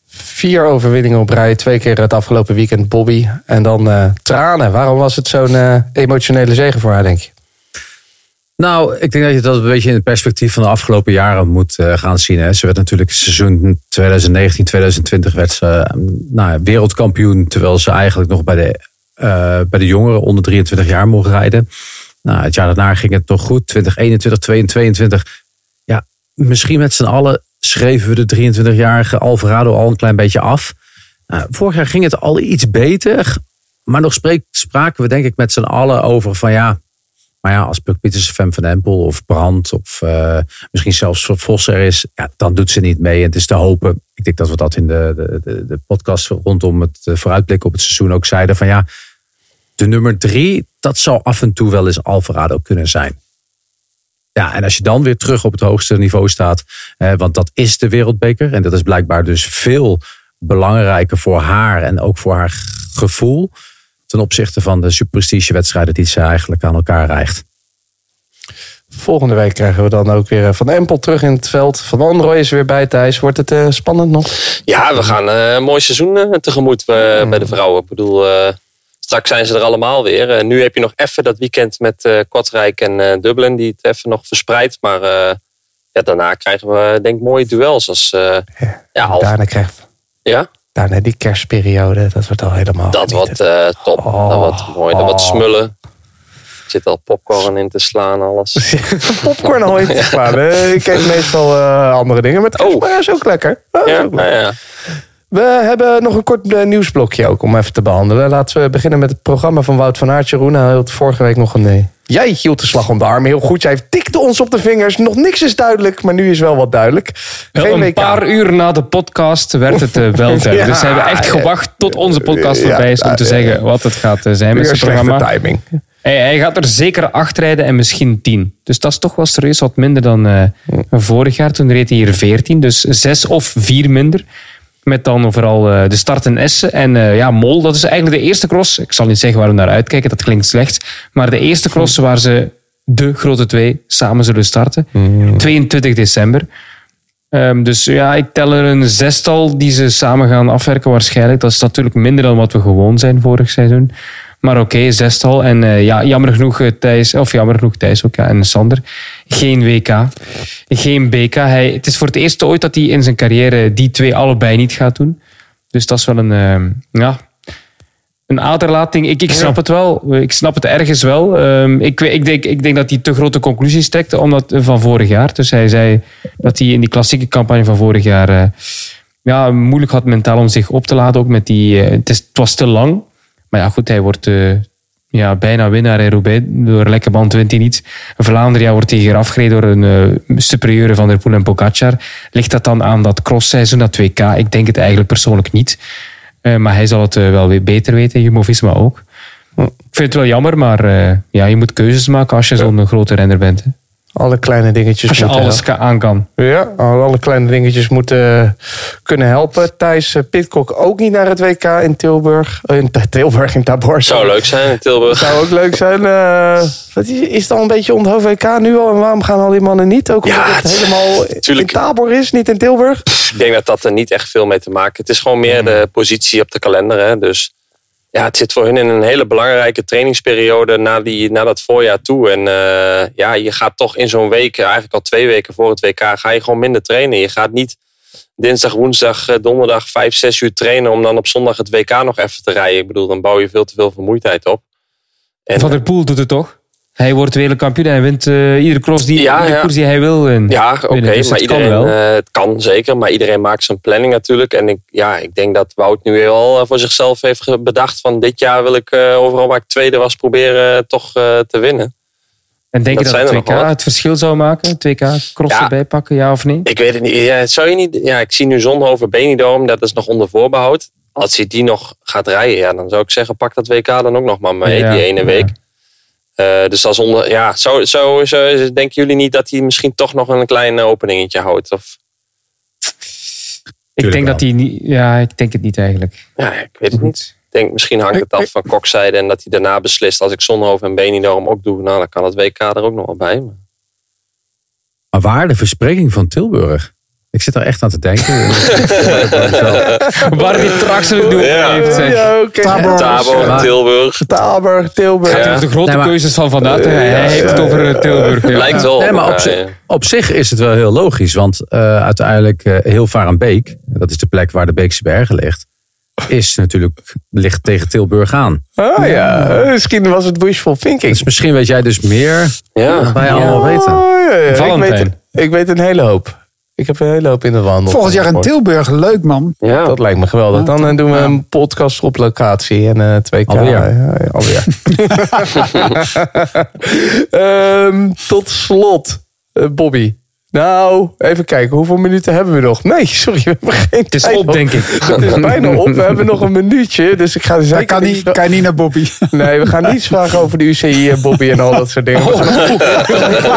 Vier overwinningen op rij. Twee keer het afgelopen weekend Bobby. En dan uh, tranen. Waarom was het zo'n uh, emotionele zegen voor haar, denk je? Nou, ik denk dat je dat een beetje in het perspectief van de afgelopen jaren moet uh, gaan zien. Hè. Ze werd natuurlijk seizoen 2019-2020 werd ze nou, wereldkampioen. Terwijl ze eigenlijk nog bij de bij de jongeren onder 23 jaar mogen rijden. Nou, het jaar daarna ging het nog goed. 2021, 2022. Ja, misschien met z'n allen schreven we de 23-jarige Alvarado al een klein beetje af. Nou, vorig jaar ging het al iets beter. Maar nog spraken we denk ik met z'n allen over van ja... Maar ja, als Puk Pieters, Fem van Empel of Brand of eh, misschien zelfs Vos er is, ja, dan doet ze niet mee. En het is te hopen. Ik denk dat we dat in de, de, de, podcast rondom het eh, vooruitblikken op het seizoen ook zeiden. Van ja, de nummer drie, dat zou af en toe wel eens Alvarado kunnen zijn. Ja, en als je dan weer terug op het hoogste niveau staat, eh, want dat is de wereldbeker. En dat is blijkbaar dus veel belangrijker voor haar en ook voor haar gevoel. Ten opzichte van de superprestige wedstrijden die ze eigenlijk aan elkaar rijgt. Volgende week krijgen we dan ook weer eh, Van Empel terug in het veld. Van Androoy is weer bij Thijs. Wordt het eh, spannend nog? Ja, we gaan eh, een mooi seizoen eh, tegemoet eh, bij de vrouwen. Ik bedoel, eh, straks zijn ze er allemaal weer. Eh, nu heb je nog even dat weekend met eh Kortrijk en eh, Dublin, die het even nog verspreidt. Maar ja, daarna krijgen we denk ik mooie duels. Als, ja, half- Daarna krijgt ja, daarna die kerstperiode. Dat wordt al helemaal. dat wordt eh, top. dat wordt mooi. Dat wordt smullen. Er zit al popcorn in te slaan, alles. popcorn al in te slaan. Ik eet meestal andere dingen. Maar het Oh. maar is ook lekker. Dat is Ja, ook ja, lekker. ja. We hebben nog een kort eh, nieuwsblokje ook om even te behandelen. Laten we beginnen met het programma van Wout van Aert. Jeroen hij had vorige week nog een... eh, Jij hield de slag om de arm heel goed. Jij tikte ons op de vingers. Nog niks is duidelijk, maar nu is wel wat duidelijk. Geen een WK. paar uur na de podcast werd het eh, wel duidelijk. Ja, dus ze hebben echt gewacht tot onze podcast voorbij is om te zeggen wat het gaat zijn met zijn programma. timing. Hij, hij gaat er zeker acht rijden en misschien tien. Dus dat is toch wel serieus wat minder dan vorig jaar. Toen reed hij hier veertien. Dus zes of vier minder. Met dan vooral eh, de start in Essen. En eh, ja, Mol, dat is eigenlijk de eerste cross. Ik zal niet zeggen waar we naar uitkijken, dat klinkt slecht. Maar de eerste cross waar ze de grote twee samen zullen starten. 22 december. Ehm, dus ja, ik tel er een zestal die ze samen gaan afwerken waarschijnlijk. Dat is natuurlijk minder dan wat we gewoon zijn vorig seizoen. Maar oké, zestal. En eh, ja, jammer genoeg eh, Thijs, of jammer genoeg Thijs ook, ja, en Sander. Geen WK, geen BK. Hij, het is voor het eerst ooit dat hij in zijn carrière die twee allebei niet gaat doen. Dus dat is wel een, ehm, ja, een aderlating. Ik, ik snap het wel. Ik snap het ergens wel. Ehm, ik, ik, denk, ik denk dat hij te grote conclusies trekt omdat, van vorig jaar. Dus hij zei dat hij in die klassieke campagne van vorig jaar ja, moeilijk had mentaal om zich op te laden. Ook met die, het, is, het was te lang. Maar ja, goed, hij wordt eh, ja, bijna winnaar in Roubaix. Door lekker band wint hij niet. Vlaanderen ja, wordt hij hier afgereden door een eh, superieure Van der Poel en Pogacar. Ligt dat dan aan dat crossseizoen, dat 2K? Ik denk het eigenlijk persoonlijk niet. Eh, maar hij zal het wel weer beter weten, Jumbo-Visma ook. Ik vind het wel jammer, maar ja, je moet keuzes maken als je zo'n grote renner bent. Hè. Alle kleine dingetjes Als je alles aan kan. Ja, alle kleine dingetjes moeten eh, kunnen helpen. Thijs uh, Pitcock ook niet naar het WK in Tilburg. Eh, in Tilburg, in Tabor. Zou leuk zijn in Tilburg. Zou ook leuk zijn. eh, wat is, is het al een beetje onthoofd WK nu al? En waarom gaan al die mannen niet? Ook omdat Ja, het het- helemaal tuurlijk. in Tabor is, niet in Tilburg? Ik denk dat dat er niet echt veel mee te maken Het is gewoon meer de positie op de kalender. Hè. Dus ja, het zit voor hun in een hele belangrijke trainingsperiode na, die, na dat voorjaar toe. En eh, ja, je gaat toch in zo'n week, eigenlijk al twee weken voor het WK, ga je gewoon minder trainen. Je gaat niet dinsdag, woensdag, eh, donderdag vijf, zes uur trainen om dan op zondag het WK nog even te rijden. Ik bedoel, dan bouw je veel te veel vermoeidheid op. En, Van der Poel doet het toch? Hij wordt wereldkampioen. Hij wint eh, iedere cross die, Ja, koers die hij wil. En Ja, oké. Dus maar het kan iedereen, wel. eh, het kan zeker, maar iedereen maakt zijn planning natuurlijk. En ik, ja, ik denk dat Wout nu wel eh, voor zichzelf heeft bedacht van dit jaar wil ik overal waar ik tweede was proberen toch te winnen. en denk dat je dat er het nog 2K wel. het verschil zou maken? 2K cross Ja. erbij pakken, ja of nee? Ik weet het niet. Ja, zou je niet ja, ik zie nu Zonhoven Benidorm, dat is nog onder voorbehoud. Als hij die nog gaat rijden, ja, dan zou ik zeggen pak dat WK dan ook nog maar mee, Ja, die ene week. Eh, dus als onder, ja, zo, zo, zo denken jullie niet dat hij misschien toch nog een klein eh, openingetje houdt? Of, Ik denk dat hij niet... Ja, ik denk het niet eigenlijk. ja, ik weet het niet. Ik denk, misschien hangt het af van Kokzijde en dat hij daarna beslist. Als ik Zonhoven en Benidorm ook doe, nou, dan kan het WK er ook nog wel bij. Maar- Maar waar de verspreking van Tilburg? Ik zit er echt aan te denken. Waar traag zullen doen Ja. heeft. Zeg. Ja. Tabor, Tilburg. Tabor, Tilburg. Gaat hij over de grote Nee, maar- keuzes van Van Aert? Hij, heeft het over eh, Tilburg. ja. Lijkt wel. Nee, op maar op, zich, ja. op zich is het wel heel logisch. Want eh, uiteindelijk eh heel Varenbeek, dat is de plek waar de Beekse Bergen ligt. is natuurlijk, ligt tegen Tilburg aan. Oh ja, misschien was het wishful thinking. Dus misschien weet jij dus meer Ja. dan wij allemaal weten. Oh, ja, ja. Ik, Valentijn. weet, ik weet een hele hoop. Ik heb een hele hoop in de wandel. Volgend jaar in Tilburg, leuk man. Ja. Dat lijkt me geweldig. Dan eh, doen we een podcast op locatie en eh twee k Alweer. Ja, ja, alweer. Ehm, tot slot, eh, Bobby. Nou, even kijken. Hoeveel minuten hebben we nog? Nee, sorry, we hebben geen Het is tijd op, denk ik. Het is bijna op. We hebben nog een minuutje. Dus ik ga Hij zeker kan niet, kan niet naar Bobby. Nee, we gaan niets vragen over de UCI en Bobby en al dat soort dingen. We gaan-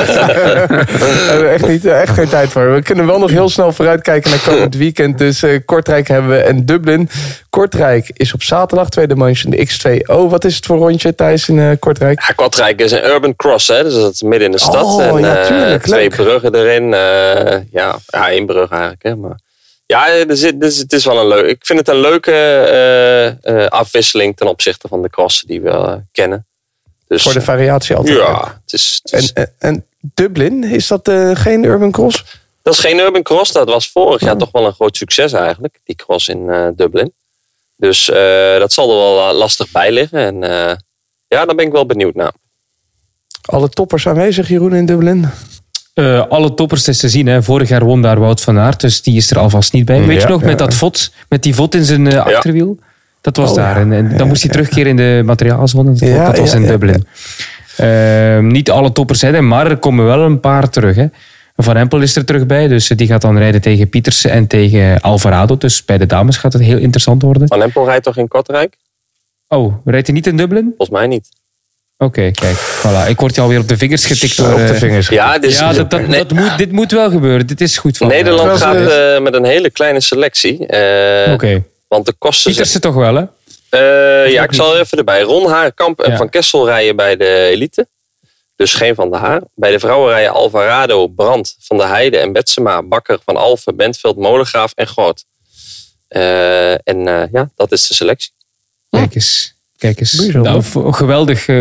Daar hebben we echt, niet, echt geen tijd voor. We kunnen wel nog heel snel vooruitkijken naar komend weekend. Dus eh, Kortrijk hebben we en Dublin. Kortrijk is op zaterdag, tweede manche de X2O. Wat is het voor rondje, Thijs, in eh, Kortrijk? Ja, Kortrijk is een urban cross, hè? dus dat is midden in de stad. Oh, en ja, eh, twee bruggen erin. eh, ja, ja, één brug eigenlijk. Hè? Maar, ja, er zit, dus het is wel een leuk. Ik vind het een leuke afwisseling ten opzichte van de crossen die we kennen. Dus, Voor de variatie altijd. ja, het is, het is- En, en, Dublin, is dat geen Urban Cross? dat is geen urban cross. Dat was vorig Oh. jaar toch wel een groot succes eigenlijk. Die cross in Dublin. Dus eh, dat zal er wel eh, lastig bij liggen. En eh, ja, daar ben ik wel benieuwd naar. Alle toppers aanwezig, Jeroen, in Dublin? Eh, alle toppers is te zien. Hè. Vorig jaar won daar Wout van Aert, dus die is er alvast niet bij. Weet Ja, je nog, ja. met dat vod, met die vod in zijn achterwiel? Dat was Oh, daar. En, en dan moest hij terugkeren in de materiaalzone. Dat, Ja, dat was ja, in ja, Dublin. Ehm, niet alle toppers zijn er, maar er komen wel een paar terug. Hè. Van Empel is er terug bij, dus die gaat dan rijden tegen Pietersen en tegen Alvarado. Dus bij de dames gaat het heel interessant worden. Van Empel rijdt toch in Kortrijk? Oh, rijdt hij niet in Dublin? Volgens mij niet. Oké, kijk. Voilà. Ik word je alweer op de vingers getikt door... Op de eh, vingers. Ja, dus, ja, dat, dat, Nee, dat moet, dit moet wel gebeuren. Dit is goed van Nederland gaat eh, met een hele kleine selectie. eh, Oké. Want de kosten zijn... Pietersen toch wel, hè? Eh, ja, ik zal er even erbij. Ron Haarkamp en Ja. Van Kessel rijden bij de elite. Dus geen Van de Haar. Bij de vrouwen rijden Alvarado, Brandt, Van der Heijden en Betsema. Bakker, Van Alphen, Bentveld, Molengraaf en Groot. Eh, en eh, ja, dat is de selectie. Kijk eens. Kijk eens. Nou, geweldig. eh,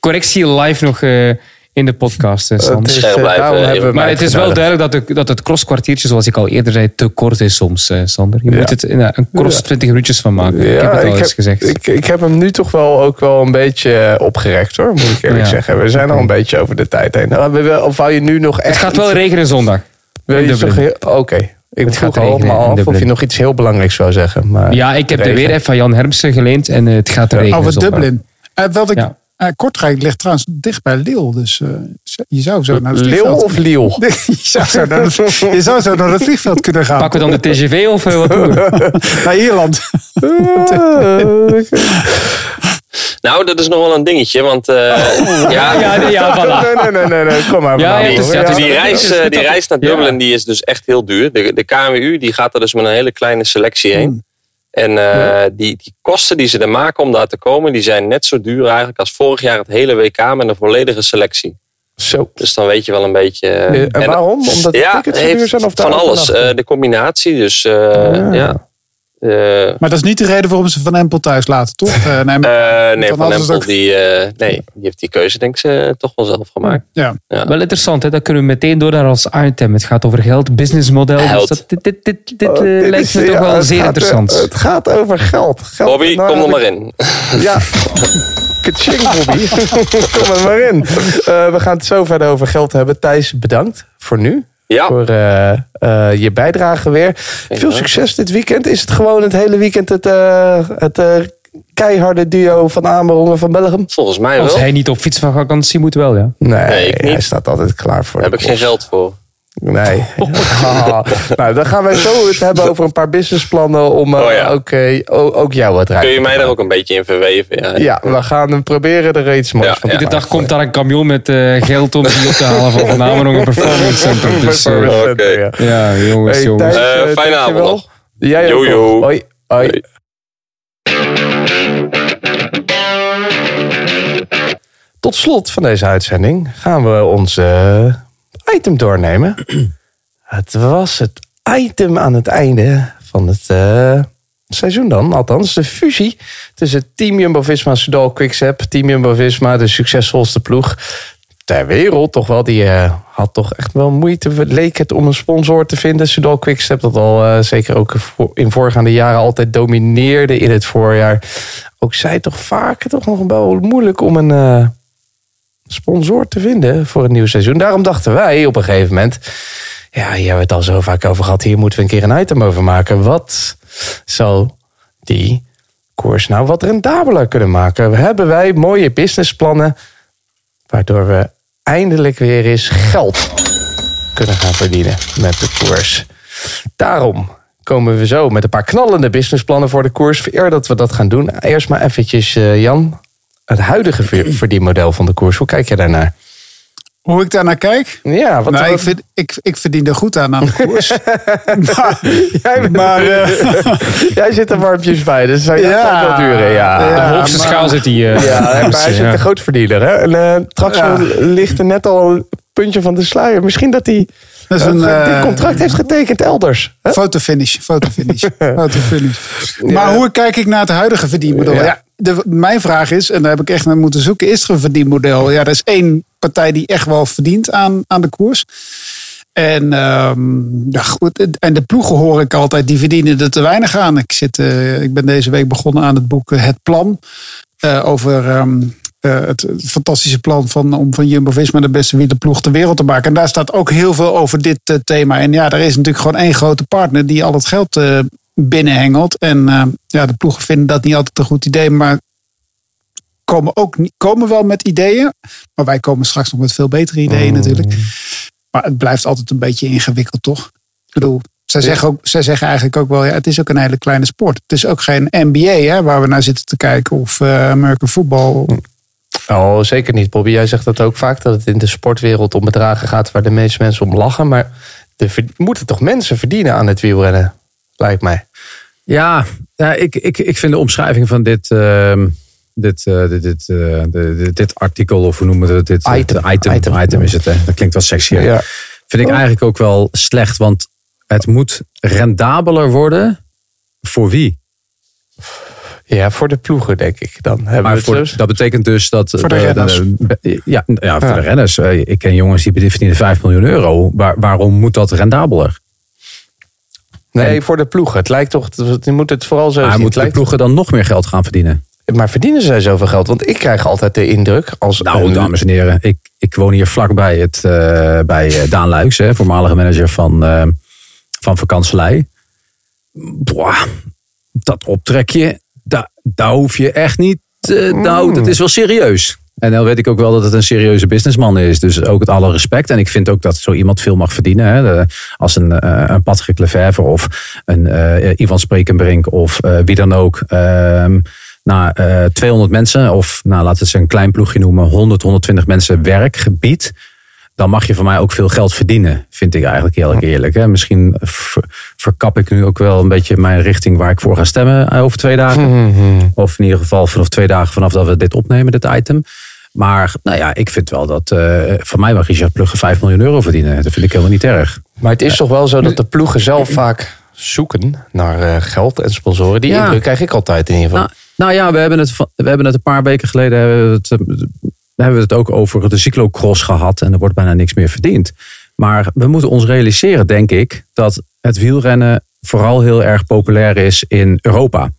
correctie live nog eh, in de podcast, eh, Sander. Het is, eh, blijven, daarom even. hebben we Maar het is wel duidelijk dat, de, dat het crosskwartiertje, zoals ik al eerder zei, te kort is soms, eh, Sander. Je Ja. moet het een cross 20 minuutjes van maken. ik heb het al eens gezegd. Ik, ik heb hem nu toch wel ook wel een beetje eh, opgerekt hoor, moet ik eerlijk Ja. zeggen. We zijn al een beetje over de tijd heen. Nou, we- Of wou je nu nog echt het gaat wel iets- regenen zondag. wil je Oké, ik Het vroeg gaat al regenen maar in af of je nog iets heel belangrijks zou zeggen. Maar Ja, ik heb de weer van Jan Hermsen geleend en eh, het gaat regenen Over zondag. Dublin. Eh, wat ik, Eh, Kortrijk ligt trouwens dicht bij Lille. Dus eh, je zou zo naar het Leeuw vliegveld... of Liel? je, zou zo naar het, je zou zo naar het vliegveld kunnen gaan. Pakken we dan de TGV of eh, wat doen we? Naar Ierland. Nou, dat is nog wel een dingetje. Want eh, ja, Ja, nee, ja, voilà. Nee, nee, nee, nee, kom maar. Ja, ja, is- het die, is- reis, die reis naar Ja. Dublin die is dus echt heel duur. De, de KMU die gaat er dus met een hele kleine selectie heen. En eh, die, die kosten die ze er maken om daar te komen, die zijn net zo duur eigenlijk als vorig jaar het hele WK met een volledige selectie. Zo. Dus dan weet je wel een beetje. eh, Eh, En waarom? Omdat de ja, tickets duur zijn? Of van alles. de combinatie, dus Ah. ja. Eh, Maar dat is niet de reden waarom ze Van Empel thuis laten, toch? Eh, nee, eh, nee, Van Empel ook- die, eh, nee, die heeft die keuze denk ik toch wel zelf gemaakt. ja. Wel interessant, hè? dat kunnen we meteen door naar ons item. Het gaat over geld, businessmodel. Dus Geld. dat, dit dit, dit, dit Oh, lijkt me toch wel zeer gaat, interessant. Het gaat over geld. geld Bobby, Nou, kom er maar in. Ja, kaching Bobby. Kom er maar in. Eh, we gaan het zo verder over geld hebben. Thijs, bedankt voor nu. Ja, Voor eh, eh, je bijdrage weer. Veel succes dit weekend. Is het gewoon het hele weekend het, eh, het eh, keiharde duo van Amerongen van Belgium? volgens mij Als wel. hij niet op vakantie moet, wel, ja. Nee, Nee, ik niet. hij staat altijd klaar voor. Daar de heb ik geen geld voor. Nee. Ah, nou, dan gaan wij zo het hebben over een paar businessplannen om eh, Oh ja. ook, eh, ook jou wat rijden. Kun je mij daar ook een beetje in verweven? Ja, Ja, we gaan proberen er iets moois Ja, van te ja. Iedere dag komt daar een camion met eh, geld om die op te halen van Van Amerongen Performance Center. Dus, eh, Performance Oké. Center, ja. jongens, Hey, jongens. Fijne avond nog. Jij ook. Nog. Hoi. Hoi. Hoi. Tot slot van deze uitzending gaan we ons eh, item doornemen. het was het item aan het einde van het eh, seizoen dan. Althans, de fusie tussen Team Jumbo-Visma en Soudal Quickstep. Team Jumbo-Visma, de succesvolste ploeg. ter wereld toch wel. Die eh, had toch echt wel moeite, leek het, om een sponsor te vinden. Sudal Quickstep, dat al eh, zeker ook in voorgaande jaren altijd domineerde in het voorjaar. Ook zij toch vaak toch nog wel moeilijk om een sponsor te vinden voor het nieuwe seizoen. Daarom dachten wij op een gegeven moment... Ja, hier hebben we het al zo vaak over gehad. Hier moeten we een keer een item over maken. Wat zou die koers nou wat rendabeler kunnen maken? Hebben wij mooie businessplannen... waardoor we eindelijk weer eens geld kunnen gaan verdienen met de koers. Daarom komen we zo met een paar knallende businessplannen voor de koers. Eer dat we dat gaan doen, eerst maar eventjes, eh, Jan, het huidige ver- verdienmodel van de koers. Hoe kijk je daarnaar? Hoe ik daarnaar kijk? Ja, wat nou, ik, vind, ik, ik verdien er goed aan aan de koers. maar, Jij, bent- maar, eh, jij zit er warmpjes bij, dus zou je Ja. tijd wel duren. Ja, Ja, de hoogste maar- schaal zit hij. eh, Ja, maar hij zit ja. een groot verdiener. Hè? En uh, Traxel Ja. ligt er net al een puntje van de sluier. Misschien dat hij dat eh, een dit eh, contract heeft getekend elders. Hè? fotofinish. Fotofinish. fotofinish. Maar hoe kijk ik naar het huidige verdienmodel? Ja. De, mijn vraag is, en daar heb ik echt naar moeten zoeken, is er een verdienmodel? Ja, er is één partij die echt wel verdient aan, aan de koers. En, ehm, ja, goed, en de ploegen hoor ik altijd, die verdienen er te weinig aan. Ik, zit, eh, ik ben deze week begonnen aan het boek eh, Het Plan. eh, over ehm, eh, het, fantastische plan van, om van Jumbo-Visma de beste wielerploeg ter wereld te maken. En daar staat ook heel veel over dit thema. En ja, er is natuurlijk gewoon één grote partner die al het geld binnenhengelt. En eh, ja, de ploegen vinden dat niet altijd een goed idee, maar komen ook komen wel met ideeën. Maar wij komen straks nog met veel betere ideeën natuurlijk. Maar het blijft altijd een beetje ingewikkeld, toch? Ik bedoel, zij zeggen, ook, zij zeggen eigenlijk ook wel, ja, het is ook een hele kleine sport. Het is ook geen NBA hè, waar we naar zitten te kijken of eh American voetbal. Oh, zeker niet, Bobby. Jij zegt dat ook vaak, dat het in de sportwereld om bedragen gaat waar de meeste mensen om lachen. Maar er moeten toch mensen verdienen aan het wielrennen, lijkt mij. Ja, ja ik, ik, ik vind de omschrijving van dit, ehm, dit, eh, dit, dit, eh, dit, dit artikel, of hoe noemen we het? Dit, Item. item, Item. item, is het. Hè? Dat klinkt wel sexy. hè? Ja. Vind ik eigenlijk ook wel slecht, want het moet rendabeler worden. Voor wie? Ja, voor de ploegen, denk ik. Dan hebben Maar voor, zo. dat betekent dus dat. Voor de renners. ja, ja, voor Ja. de renners. Eh, Ik ken jongens die verdienen 5 miljoen euro. Waar, waarom moet dat rendabeler? Nee, voor de ploegen. Het lijkt toch, je moet het vooral zo Maar zien. Moeten de ploegen dan nog meer geld gaan verdienen? Maar verdienen zij zoveel geld? Want ik krijg altijd de indruk als... Nou, een- dames en heren, ik, ik woon hier vlakbij het, eh, bij eh, Daan Luijks, hè, voormalige manager van, eh van. Boah, dat optrekje, daar, hoef je echt niet. eh, nou, dat is wel serieus. En dan weet ik ook wel dat het een serieuze businessman is. Dus ook het alle respect. En ik vind ook dat zo iemand veel mag verdienen. Hè. Als een, eh, een Patrick Lefevre of een eh, Ivan Sprekenbrink of eh, wie dan ook. ehm na eh 200 mensen, of nou, laten we het een klein ploegje noemen, 100, 120 mensen werkgebied. Dan mag je van mij ook veel geld verdienen, vind ik eigenlijk heel erg eerlijk. Hè. Misschien ver- verkap ik nu ook wel een beetje mijn richting waar ik voor ga stemmen over twee dagen. Of in ieder geval vanaf twee dagen vanaf dat we dit opnemen, dit item. Maar nou ja, ik vind wel dat eh van mij mag Richard Plugge 5 miljoen euro verdienen. Dat vind ik helemaal niet erg. Maar het is toch wel zo dat de ploegen zelf vaak zoeken naar eh, geld en sponsoren. Die Ja. indruk krijg ik altijd in ieder geval. Nou, nou ja, we hebben, het, we hebben het een paar weken geleden hebben we het, eh, we hebben het ook over de cyclocross gehad. En er wordt bijna niks meer verdiend. Maar we moeten ons realiseren, denk ik, dat het wielrennen vooral heel erg populair is in Europa.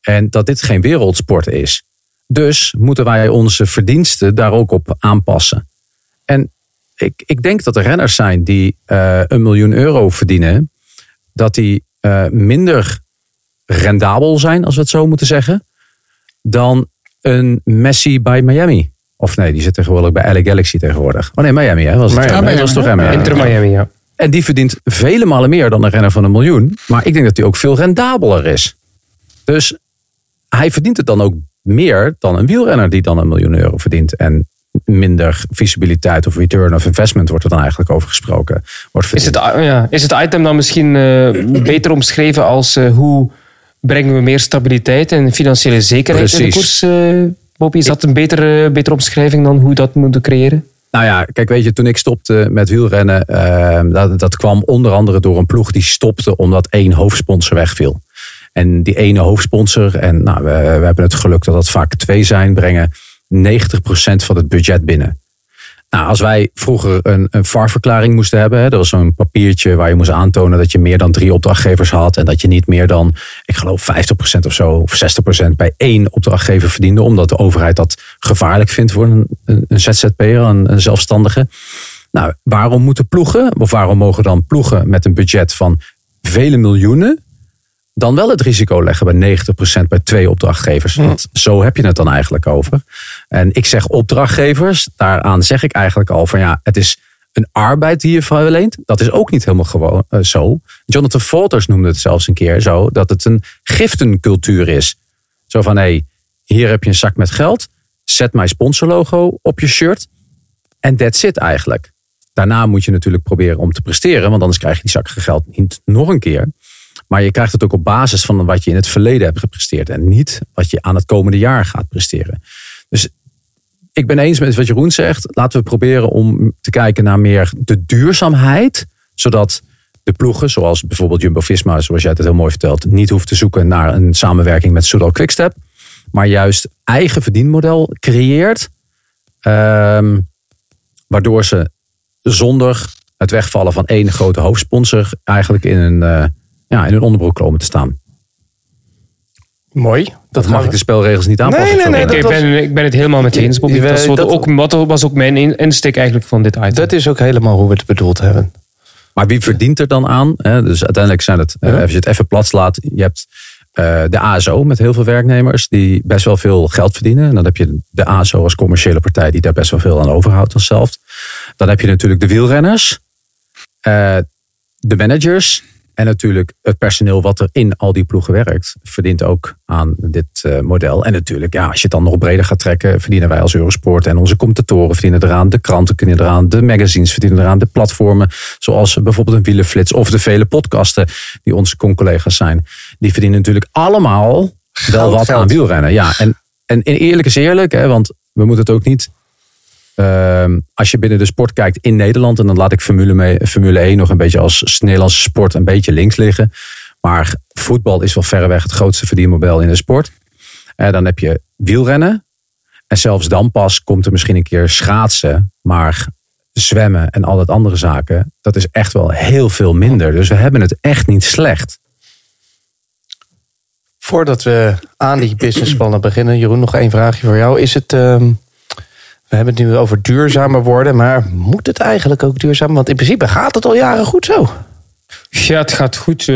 En dat dit geen wereldsport is. Dus moeten wij onze verdiensten daar ook op aanpassen. En ik, ik denk dat er renners zijn die eh, een miljoen euro verdienen. Dat die eh, minder rendabel zijn, als we het zo moeten zeggen, dan een Messi bij Miami. Of nee, die zit tegenwoordig bij LA Galaxy tegenwoordig. Oh nee, Miami hè? Was het? Miami. Was toch Ja. Inter Miami, ja. En die verdient vele malen meer dan een renner van een miljoen. Maar ik denk dat hij ook veel rendabeler is. Dus hij verdient het dan ook meer dan een wielrenner die dan een miljoen euro verdient. En minder visibiliteit of return of investment wordt er dan eigenlijk over gesproken. Wordt Is het, ja, is het item dan misschien eh, beter omschreven als eh, hoe brengen we meer stabiliteit en financiële zekerheid in de koers? eh Bobby, is dat een betere, betere omschrijving dan hoe we dat moeten creëren? Nou ja, kijk, weet je, toen ik stopte met wielrennen, dat, dat kwam onder andere door een ploeg die stopte omdat één hoofdsponsor wegviel. En die ene hoofdsponsor, en nou, we, we hebben het geluk dat dat vaak twee zijn, brengen 90% van het budget binnen. Nou, als wij vroeger een, een VAR-verklaring moesten hebben, hè, dat was zo'n papiertje waar je moest aantonen dat je meer dan drie opdrachtgevers had en dat je niet meer dan, ik geloof 50% of zo, of 60% bij één opdrachtgever verdiende, omdat de overheid dat gevaarlijk vindt voor een, een, ZZP'er, een zelfstandige. Nou, waarom moeten ploegen, of waarom mogen dan ploegen met een budget van vele miljoenen, dan wel het risico leggen bij 90% bij twee opdrachtgevers. Want zo heb je het dan eigenlijk over. En ik zeg opdrachtgevers, daaraan zeg ik eigenlijk al van ja, het is een arbeid die je verleent. Dat is ook niet helemaal gewoon eh, zo. Jonathan Walters noemde het zelfs een keer zo, dat het een giftencultuur is. Zo van hé, hey, hier heb je een zak met geld, zet mijn sponsorlogo op je shirt en that's it eigenlijk. Daarna moet je natuurlijk proberen om te presteren, want anders krijg je die zak geld niet nog een keer. Maar je krijgt het ook op basis van wat je in het verleden hebt gepresteerd. En niet wat je aan het komende jaar gaat presteren. Dus ik ben eens met wat Jeroen zegt. Laten we proberen om te kijken naar meer de duurzaamheid. Zodat de ploegen, zoals bijvoorbeeld Jumbo-Visma, zoals jij het heel mooi vertelt, niet hoeft te zoeken naar een samenwerking met Soudal Quickstep. Maar juist eigen verdienmodel creëert. ehm, waardoor ze zonder het wegvallen van één grote hoofdsponsor eigenlijk in een, eh, ja, in een onderbroek komen te staan. Mooi. Dat mag ik de spelregels niet aanpassen. Nee, nee, nee, ik, ben, ik ben het helemaal met je eens, Bobby. Dat, dat- ook, wat was ook mijn in- insteek eigenlijk van dit item. Dat is ook helemaal hoe we het bedoeld hebben. Maar wie verdient er dan aan? Hè? Dus uiteindelijk zijn het, eh, als je het even plat slaat, je hebt eh, de ASO met heel veel werknemers die best wel veel geld verdienen. En dan heb je de ASO als commerciële partij die daar best wel veel aan overhoudt als zelf. Dan heb je natuurlijk de wielrenners, eh, de managers en natuurlijk het personeel wat er in al die ploegen werkt, verdient ook aan dit eh, model. En natuurlijk, ja, als je het dan nog breder gaat trekken, verdienen wij als Eurosport en onze commentatoren verdienen eraan, de kranten kunnen eraan, de magazines verdienen eraan, de platformen, zoals bijvoorbeeld een wielenflits of de vele podcasten die onze con-collega's zijn, die verdienen natuurlijk allemaal wel wat aan wielrennen. Ja, en, en eerlijk is eerlijk, hè, want we moeten het ook niet Ehm, als je binnen de sport kijkt in Nederland, en dan laat ik Formule, mee, Formule 1 nog een beetje als Nederlandse sport een beetje links liggen. Maar voetbal is wel verreweg het grootste verdienmodel in de sport. Eh, dan heb je wielrennen. En zelfs dan pas komt er misschien een keer schaatsen. Maar zwemmen en al dat andere zaken, dat is echt wel heel veel minder. Dus we hebben het echt niet slecht. Voordat we aan die businessplannen beginnen, Jeroen, nog één vraagje voor jou. Is het, ehm, we hebben het nu over duurzamer worden, maar moet het eigenlijk ook duurzaam? Want in principe gaat het al jaren goed zo. Ja, het gaat goed.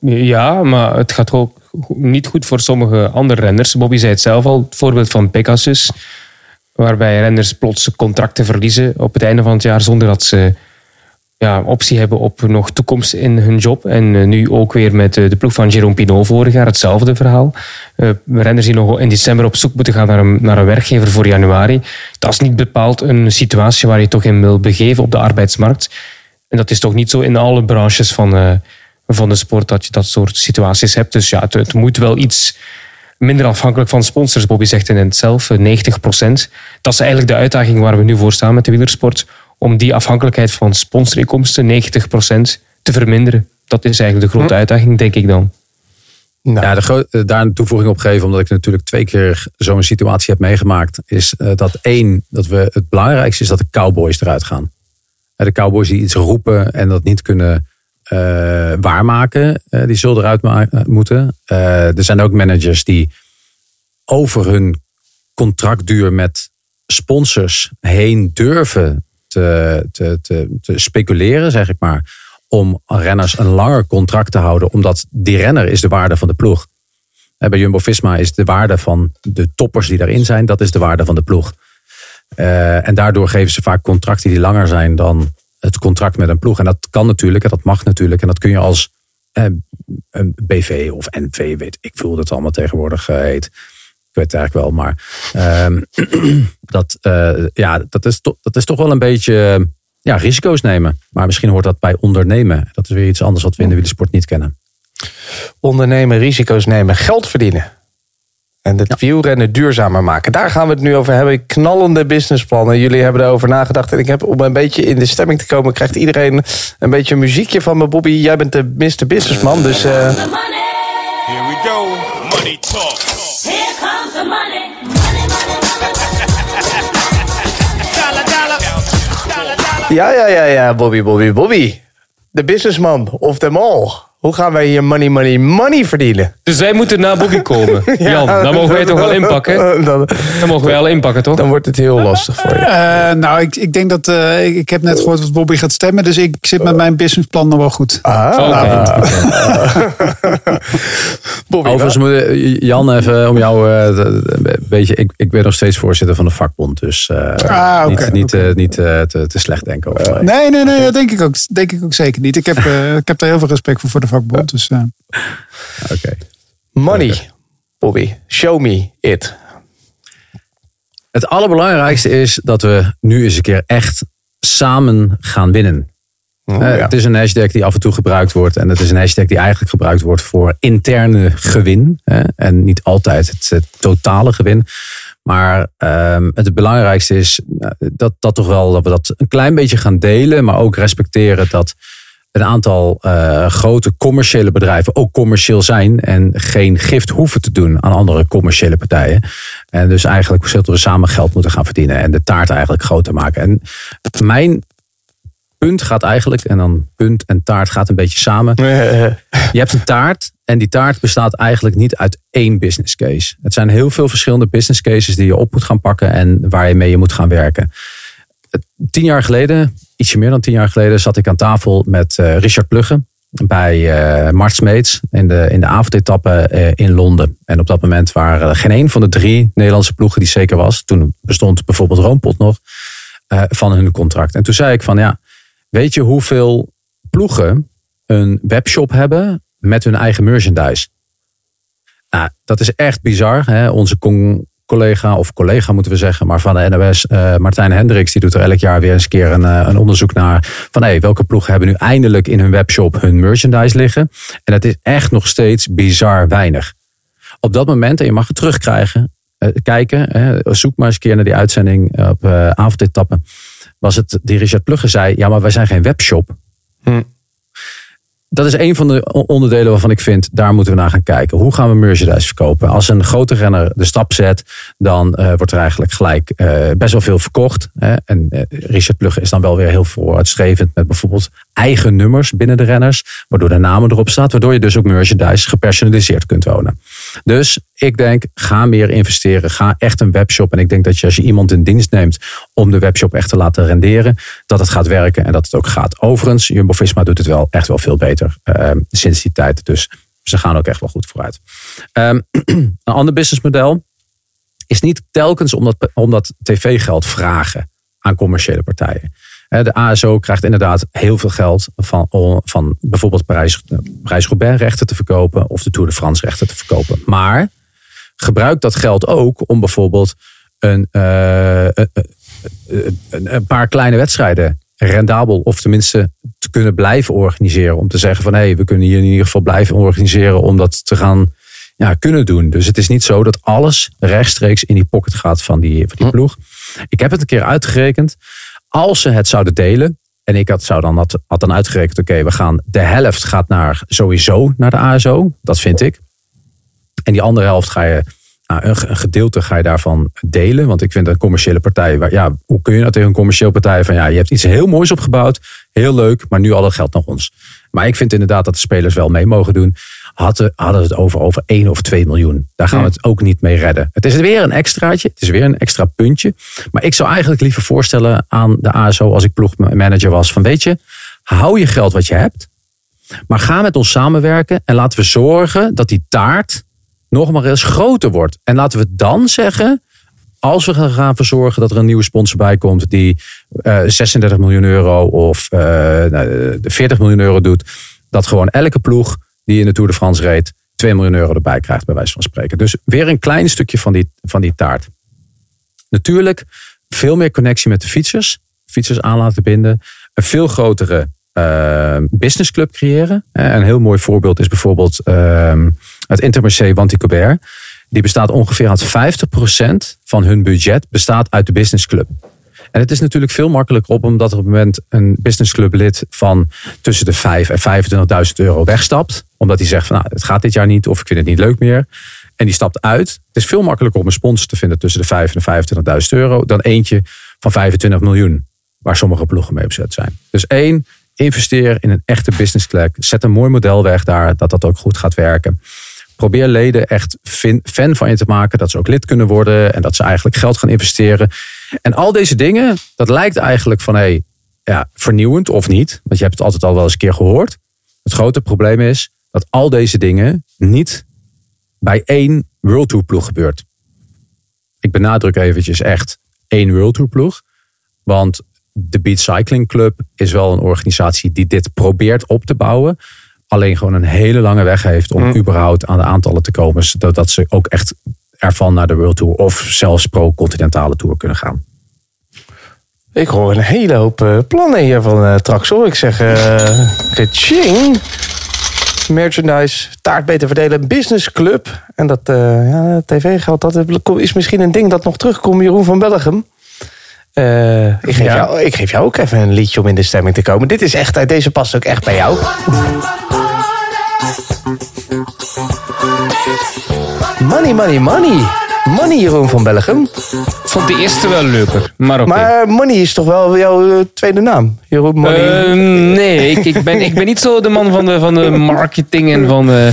Ja, maar het gaat ook niet goed voor sommige andere renners. Bobby zei het zelf al, het voorbeeld van Pegasus. Waarbij renners plots contracten verliezen op het einde van het jaar zonder dat ze ja, optie hebben op nog toekomst in hun job. En eh, nu ook weer met eh, de ploeg van Jérôme Pinot vorig jaar hetzelfde verhaal. Eh, renners die nog in december op zoek moeten gaan naar een, naar een werkgever voor januari. Dat is niet bepaald een situatie waar je toch in wil begeven op de arbeidsmarkt. En dat is toch niet zo in alle branches van, van de sport dat je dat soort situaties hebt. Dus ja, het, moet wel iets minder afhankelijk van sponsors. Bobby zegt in het zelf, eh, 90% Dat is eigenlijk de uitdaging waar we nu voor staan met de wielersport. Om die afhankelijkheid van sponsorinkomsten, 90% te verminderen. Dat is eigenlijk de grote uitdaging, denk ik dan. Nou, Ja, de eh, daar een toevoeging op geven, omdat ik natuurlijk twee keer zo'n situatie heb meegemaakt, is eh, dat één, dat we het belangrijkste is dat de cowboys eruit gaan. Eh, De cowboys die iets roepen en dat niet kunnen eh, waarmaken, eh, die zullen eruit moeten. Eh, er zijn ook managers die over hun contractduur met sponsors heen durven te, te, te, te speculeren, zeg ik maar. Om renners een langer contract te houden, omdat die renner is de waarde van de ploeg. Eh, Bij Jumbo Visma is de waarde van de toppers die daarin zijn, dat is de waarde van de ploeg. Eh, en daardoor geven ze vaak contracten die langer zijn dan het contract met een ploeg. En dat kan natuurlijk, en dat mag natuurlijk. En dat kun je als eh, een BV of NV, weet ik veel hoe dat allemaal tegenwoordig heet. Ik weet het eigenlijk wel, maar ehm, dat, eh, ja, dat, is to- dat is toch wel een beetje ja, risico's nemen. Maar misschien hoort dat bij ondernemen. Dat is weer iets anders wat we in de wielersport niet kennen. ondernemen, risico's nemen, geld verdienen. En het wielrennen duurzamer maken. Daar gaan we het nu over hebben. Knallende businessplannen. Jullie hebben erover nagedacht. En ik heb om een beetje in de stemming te komen, krijgt iedereen een beetje een muziekje van me. Bobby, jij bent de Mr. Businessman. Dus eh, Here we go. Money talk. Here the money. Ja, ja, ja, ja, Bobby, Bobby, Bobby. De businessman of them all. Hoe gaan wij hier money, money, money verdienen? Dus wij moeten naar Bobby komen. Jan, dan mogen wij toch wel inpakken? Dan, Dan mogen wij wel inpakken, toch? dan wordt het heel lastig voor je. Eh, nou, ik, ik denk dat... eh, ik, ik heb net gehoord wat Bobby gaat stemmen. Dus ik zit met mijn businessplan nog wel goed. Ah, Oké. Bobby, Overigens, moet, eh, Jan, even om jou eh, te- een beetje. Ik, ik ben nog steeds voorzitter van de vakbond. Dus eh, Ah, niet, niet, niet te, te slecht denken over mij. Nee, nee, nee. Dat denk ik ook, denk ik ook zeker niet. Ik heb, eh, ik heb daar heel veel respect voor voor de vakbond. Dus, eh, Oké. money. Bobby, show me it. Het allerbelangrijkste is dat we nu eens een keer echt samen gaan winnen. Oh, Eh. Het is een hashtag die af en toe gebruikt wordt. En het is een hashtag die eigenlijk gebruikt wordt voor interne gewin. Hè, en niet altijd het, het totale gewin. Maar ehm, het belangrijkste is eh, dat, dat toch wel dat we dat een klein beetje gaan delen. Maar ook respecteren dat een aantal eh, grote commerciële bedrijven ook commercieel zijn. En geen gift hoeven te doen aan andere commerciële partijen. En dus eigenlijk zullen we samen geld moeten gaan verdienen. En de taart eigenlijk groter maken. En mijn punt gaat eigenlijk, en dan punt en taart gaat een beetje samen. Je hebt een taart en die taart bestaat eigenlijk niet uit één business case. Het zijn heel veel verschillende business cases die je op moet gaan pakken en waar je mee moet gaan werken. Tien jaar geleden, ietsje meer dan tien jaar geleden, zat ik aan tafel met eh, Richard Plugge bij Smeets in de, in de avondetappe eh, in Londen. En op dat moment waren geen één van de drie Nederlandse ploegen die zeker was. Toen bestond bijvoorbeeld Roompot nog van hun contract. En toen zei ik van ja, weet je hoeveel ploegen een webshop hebben met hun eigen merchandise? Nou, dat is echt bizar. Hè? Onze con- collega, of collega moeten we zeggen, maar van de NOS, eh, Martijn Hendricks, die doet er elk jaar weer eens een keer een, eh, een onderzoek naar. Van hey, welke ploegen hebben nu eindelijk in hun webshop hun merchandise liggen? En dat is echt nog steeds bizar weinig. Op dat moment, en je mag het terugkrijgen, eh, kijken, zoek maar eens een keer naar die uitzending op avondetappen. Was het die Richard Plugge zei, ja, maar wij zijn geen webshop. Dat is een van de onderdelen waarvan ik vind, daar moeten we naar gaan kijken. Hoe gaan we merchandise verkopen? Als een grote renner de stap zet, dan eh, wordt er eigenlijk gelijk eh, best wel veel verkocht. Hè? En eh, Richard Plugge is dan wel weer heel vooruitstrevend met bijvoorbeeld eigen nummers binnen de renners, waardoor de namen erop staat, waardoor je dus ook merchandise gepersonaliseerd kunt wonen. Dus ik denk, ga meer investeren. Ga echt een webshop. En ik denk dat je als je iemand in dienst neemt om de webshop echt te laten renderen, dat het gaat werken en dat het ook gaat. Overigens, Jumbo-Visma doet het wel echt wel veel beter eh, sinds die tijd. Dus ze gaan ook echt wel goed vooruit. Ehm, een ander businessmodel is niet telkens om dat, om dat tv-geld vragen aan commerciële partijen. Eh, De ASO krijgt inderdaad heel veel geld van, van bijvoorbeeld Parijs- Parijs-Roubaix rechten te verkopen of de Tour de France rechten te verkopen. Maar gebruik dat geld ook om bijvoorbeeld een, eh, een, een, een paar kleine wedstrijden rendabel of tenminste te kunnen blijven organiseren. Om te zeggen van hé, hey, we kunnen hier in ieder geval blijven organiseren om dat te gaan ja, kunnen doen. Dus het is niet zo dat alles rechtstreeks in die pocket gaat van die, van die ploeg. Ik heb het een keer uitgerekend. Als ze het zouden delen. En ik had, zou dan, had, had dan uitgerekend, oké, we gaan de helft gaat naar sowieso naar de ASO. Dat vind ik. En die andere helft ga je, nou, een, gedeelte ga je daarvan delen. Want ik vind een commerciële partij, waar, ja, hoe kun je nou tegen een commerciële partij van, ja, je hebt iets heel moois opgebouwd, heel leuk, maar nu al het geld naar ons. Maar ik vind inderdaad dat de spelers wel mee mogen doen. Hadden, hadden we het over, over 1 of 2 miljoen. Daar gaan we het ook niet mee redden. Het is weer een extraatje. Het is weer een extra puntje. Maar ik zou eigenlijk liever voorstellen aan de ASO als ik ploegmanager was. Van weet je, hou je geld wat je hebt. Maar ga met ons samenwerken. En laten we zorgen dat die taart nog maar eens groter wordt. En laten we dan zeggen, als we gaan ervoor zorgen dat er een nieuwe sponsor bij komt die eh 36 miljoen euro of eh, nou, 40 miljoen euro doet, dat gewoon elke ploeg die in de Tour de France reed 2 miljoen euro erbij krijgt, bij wijze van spreken. Dus weer een klein stukje van die, van die taart. Natuurlijk veel meer connectie met de fietsers, fietsers aan laten binden, een veel grotere uh, businessclub creëren. Een heel mooi voorbeeld is bijvoorbeeld uh, het Intermarché Wanty-Colbert. Die bestaat ongeveer uit 50% van hun budget bestaat uit de businessclub. En het is natuurlijk veel makkelijker op omdat er op het moment een businessclub lid van tussen de 5 en 25.000 euro wegstapt. Omdat hij zegt van nou, het gaat dit jaar niet of ik vind het niet leuk meer. En die stapt uit. Het is veel makkelijker om een sponsor te vinden tussen de 5 en de 25.000 euro dan eentje van 25 miljoen. waar sommige ploegen mee opzet zijn. Dus één, investeer in een echte business track. Zet een mooi model weg daar, dat dat ook goed gaat werken. Probeer leden echt fan van je te maken. Dat ze ook lid kunnen worden. En dat ze eigenlijk geld gaan investeren. En al deze dingen, dat lijkt eigenlijk van hey, ja, vernieuwend of niet. Want je hebt het altijd al wel eens een keer gehoord. Het grote probleem is dat al deze dingen niet bij één World Tour ploeg gebeurt. Ik benadruk eventjes echt één World Tour ploeg. Want de Beat Cycling Club is wel een organisatie die dit probeert op te bouwen. Alleen gewoon een hele lange weg heeft om überhaupt aan de aantallen te komen. Zodat ze ook echt ervan naar de World Tour of zelfs pro-continentale Tour kunnen gaan. Ik hoor een hele hoop eh, plannen hier van Traxel. Ik zeg, kaching. Merchandise, taart beter verdelen, business club. En dat ja, tv-geld, dat is misschien een ding dat nog terugkomt. Jeroen van Bellegem. Eh, ik, geef Ja. jou, ik geef jou ook even een liedje om in de stemming te komen. Dit is echt, uit deze past ook echt bij jou. Money, money, money. Money, Jeroen van Bellegem. Ik vond de eerste wel leuker, maar oké. Maar money is toch wel jouw eh, tweede naam? Jeroen Money. Ehm, nee, ik, ik, ben, ik ben niet zo de man van de, van de marketing en van eh,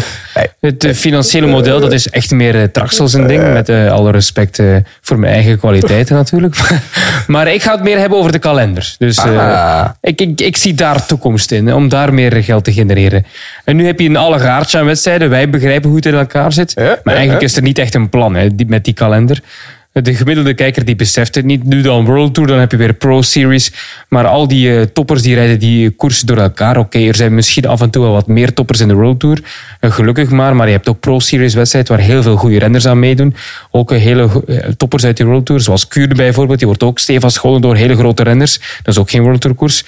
het eh, financiële model. Dat is echt meer uh, Traxel zijn ding. Met eh, alle respect eh, voor mijn eigen kwaliteiten natuurlijk. maar ik ga het meer hebben over de kalender. Dus eh, Ah. ik, ik, ik zie daar toekomst in. Om daar meer geld te genereren. En nu heb je een allegaartje aan wedstrijden. Wij begrijpen hoe het in elkaar zit. maar eigenlijk is er niet echt een plan hè, met die kalender. De gemiddelde kijker die beseft het niet. Nu dan World Tour, dan heb je weer Pro Series. Maar al die eh, toppers die rijden die koersen door elkaar. Oké, er zijn misschien af en toe wel wat meer toppers in de World Tour. Eh, gelukkig maar. Maar je hebt ook Pro Series wedstrijden waar heel veel goede renners aan meedoen. Ook eh, hele toppers uit de World Tour. Zoals Kuurne bijvoorbeeld. Die wordt ook stevig scholen door hele grote renners. Dat is ook geen World Tour koers.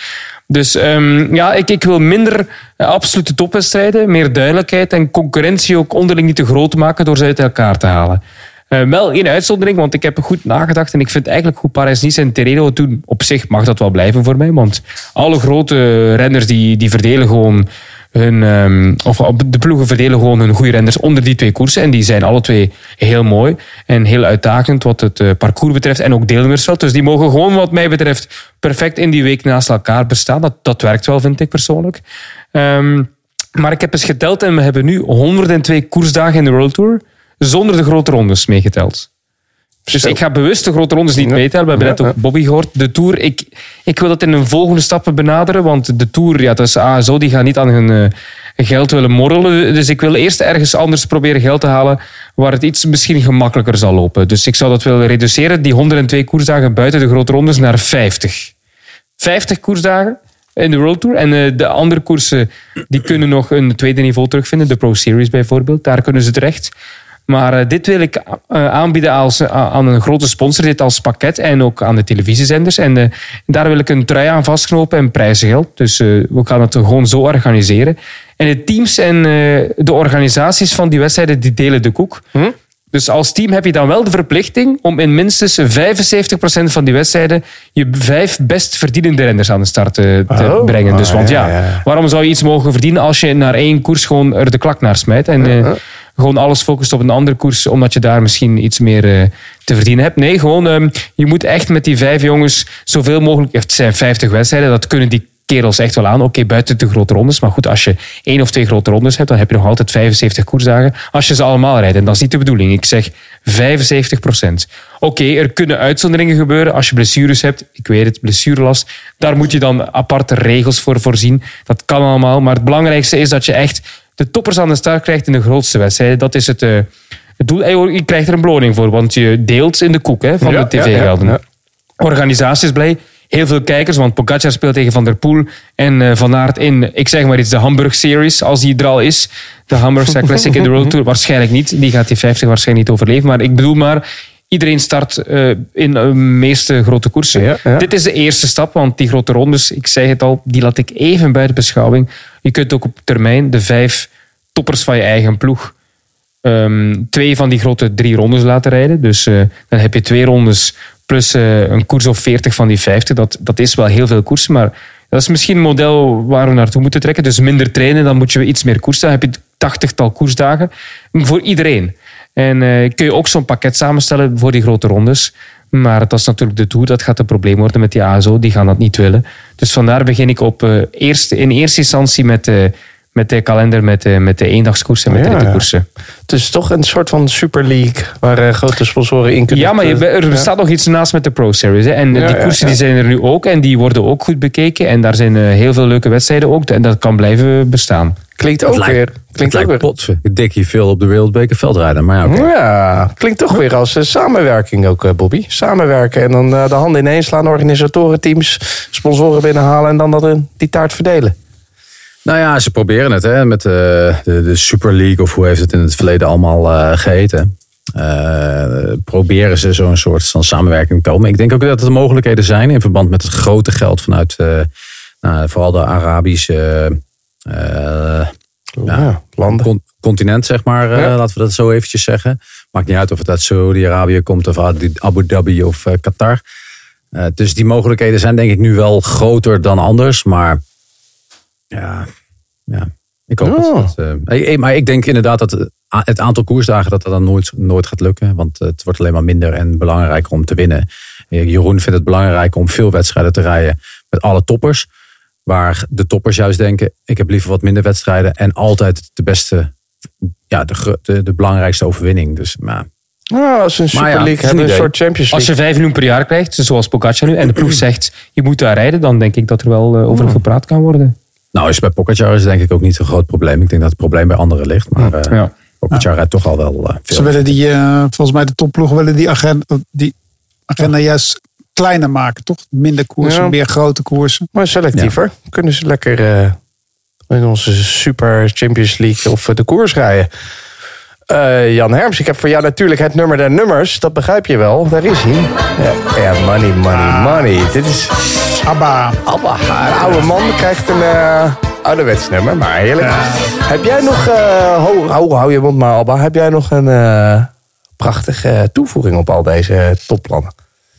Dus ehm, ja, ik, ik wil minder absolute topwedstrijden, meer duidelijkheid en concurrentie ook onderling niet te groot maken door ze uit elkaar te halen. Eh, wel één uitzondering, want ik heb goed nagedacht en ik vind eigenlijk hoe Parijs-Nice en Terreno doen, op zich mag dat wel blijven voor mij, want alle grote renners die, die verdelen gewoon hun, ehm, of de ploegen verdelen gewoon hun goede renners onder die twee koersen en die zijn alle twee heel mooi en heel uitdagend wat het eh, parcours betreft en ook deelnemersveld. Dus die mogen gewoon wat mij betreft perfect in die week naast elkaar bestaan. Dat, dat werkt wel, vind ik persoonlijk. Ehm, maar ik heb eens geteld en we hebben nu 102 koersdagen in de World Tour zonder de grote rondes meegeteld. Dus ik ga bewust de grote rondes niet meetellen. We hebben net ook Bobby gehoord. De Tour, ik, ik wil dat in een volgende stappen benaderen. Want de Tour, ja, dat is ASO, die gaan niet aan hun eh, geld willen morrelen. Dus ik wil eerst ergens anders proberen geld te halen waar het iets misschien gemakkelijker zal lopen. Dus ik zou dat willen reduceren, die 102 koersdagen buiten de grote rondes, naar 50. 50 koersdagen in de World Tour. En eh, de andere koersen die kunnen nog een tweede niveau terugvinden. De Pro Series bijvoorbeeld, daar kunnen ze terecht. Maar eh, dit wil ik eh, aanbieden als, eh, aan een grote sponsor, dit als pakket en ook aan de televisiezenders. En daar wil ik een trui aan vastknopen en prijzengeld. Dus we gaan het gewoon zo organiseren. En de teams en de organisaties van die wedstrijden die delen de koek. Dus als team heb je dan wel de verplichting om in minstens 75% van die wedstrijden je vijf best verdienende renners aan de start te, Oh, brengen. Dus ah, want ja, ja, ja. waarom zou je iets mogen verdienen als je naar één koers gewoon er de klak naar smijt en gewoon alles focust op een andere koers omdat je daar misschien iets meer eh, te verdienen hebt? Nee, gewoon ehm, je moet echt met die vijf jongens zoveel mogelijk, het zijn 50 wedstrijden, dat kunnen die kerels echt wel aan. Oké, buiten de grote rondes. Maar goed, als je één of twee grote rondes hebt, dan heb je nog altijd 75 koersdagen. Als je ze allemaal rijdt. En dat is niet de bedoeling. Ik zeg 75 procent. Oké, er kunnen uitzonderingen gebeuren als je blessures hebt. Ik weet het, blessurelast. Daar moet je dan aparte regels voor voorzien. Dat kan allemaal. Maar het belangrijkste is dat je echt de toppers aan de start krijgt in de grootste wedstrijden. Dat is het, eh, het doel. En Je krijgt er een beloning voor, want je deelt in de koek hè, van Ja, de tv-gelden. ja, ja. Organisatie is blij. Heel veel kijkers, want Pogacar speelt tegen Van der Poel en eh, Van Aert in, ik zeg maar iets, de Hamburg Series, als die er al is. De Hamburg Classic in de World Tour, waarschijnlijk niet. Die gaat die 50 waarschijnlijk niet overleven. Maar ik bedoel maar, iedereen start eh, in de meeste grote koersen. Ja, ja. Dit is de eerste stap, want die grote rondes, ik zei het al, die laat ik even buiten beschouwing. Je kunt ook op termijn de vijf toppers van je eigen ploeg ehm, twee van die grote drie rondes laten rijden. Dus eh, dan heb je twee rondes plus eh, een koers of 40 van die 50. Dat, dat is wel heel veel koersen, maar dat is misschien een model waar we naartoe moeten trekken. Dus minder trainen, dan moet je iets meer koersen. Dan heb je tachtigtal koersdagen voor iedereen. En eh, kun je ook zo'n pakket samenstellen voor die grote rondes. Maar dat is natuurlijk de Tour, dat gaat een probleem worden met die ASO. Die gaan dat niet willen. Dus vandaar begin ik op, eh, eerst, in eerste instantie met, de met de kalender, met de, met de eendagskoersen en met Ja, de ja. rittenkoersen. Het is toch een soort van Super League waar grote sponsoren in kunnen. Ja, maar je, er Ja. bestaat nog iets naast met de Pro Series. Hè. En die koersen. Die zijn er nu ook en die worden ook goed bekeken. En daar zijn heel veel leuke wedstrijden ook. En dat kan blijven bestaan. Klinkt ook lijkt- weer. Klinkt ook weer. potsen. Ik hier veel op de Wereldbeker veldrijden. Maar ja, klinkt toch weer als eh, samenwerking ook, eh, Bobby. Samenwerken en dan eh, de handen ineen slaan, organisatorenteams, sponsoren binnenhalen en dan dat, die taart verdelen. Nou ja, ze proberen het hè, met de, de, de Super League, of hoe heeft het in het verleden allemaal eh, geheten. Eh, proberen ze zo'n soort van samenwerking te komen. Ik denk ook dat er mogelijkheden zijn in verband met het grote geld vanuit nou, vooral de Arabische eh, Ja, landen. con- continent, zeg maar. eh, Ja. Laten we dat zo eventjes zeggen. Maakt niet uit of het uit Saudi-Arabië komt of uit Abu Dhabi of eh, Qatar. Dus die mogelijkheden zijn denk ik nu wel groter dan anders. Maar ja, ja ik hoop Ja. dat maar ik denk inderdaad dat het aantal koersdagen dat dat dan nooit, nooit gaat lukken. Want het wordt alleen maar minder en belangrijker om te winnen. Jeroen vindt het belangrijk om veel wedstrijden te rijden met alle toppers. Waar de toppers juist denken, ik heb liever wat minder wedstrijden en altijd de beste, ja, de, de, de belangrijkste overwinning. Dus maar, Nou, als ze een Super ja, League het is hebben, een een idee. soort Champions Als je vijf miljoen per jaar krijgt, zoals Pogacar nu, en de ploeg zegt je moet daar rijden, dan denk ik dat er wel eh, over gepraat kan worden. nou is bij Pogacar is denk ik ook niet zo'n groot probleem. Ik denk dat het probleem bij anderen ligt. Maar eh Ja. Pogacar rijdt toch al wel eh, Ze veel. willen die, eh, volgens mij de topploegen willen die agenda, die agenda juist kleiner maken, toch? Minder koersen, Ja. meer grote koersen. Maar selectiever. Kunnen ze lekker eh, in onze Super Champions League of eh, de koers rijden. Eh, Jan Herms, ik heb voor jou natuurlijk het nummer der nummers. Dat begrijp je wel. Daar is hij. Ja, ja, money, money, money. Dit is Abba. Abba. Een oude man krijgt een eh ouderwets nummer, maar heerlijk. Heb jij nog... ho, ho, hou je mond maar, Abba. Heb jij nog een prachtige toevoeging op al deze topplannen?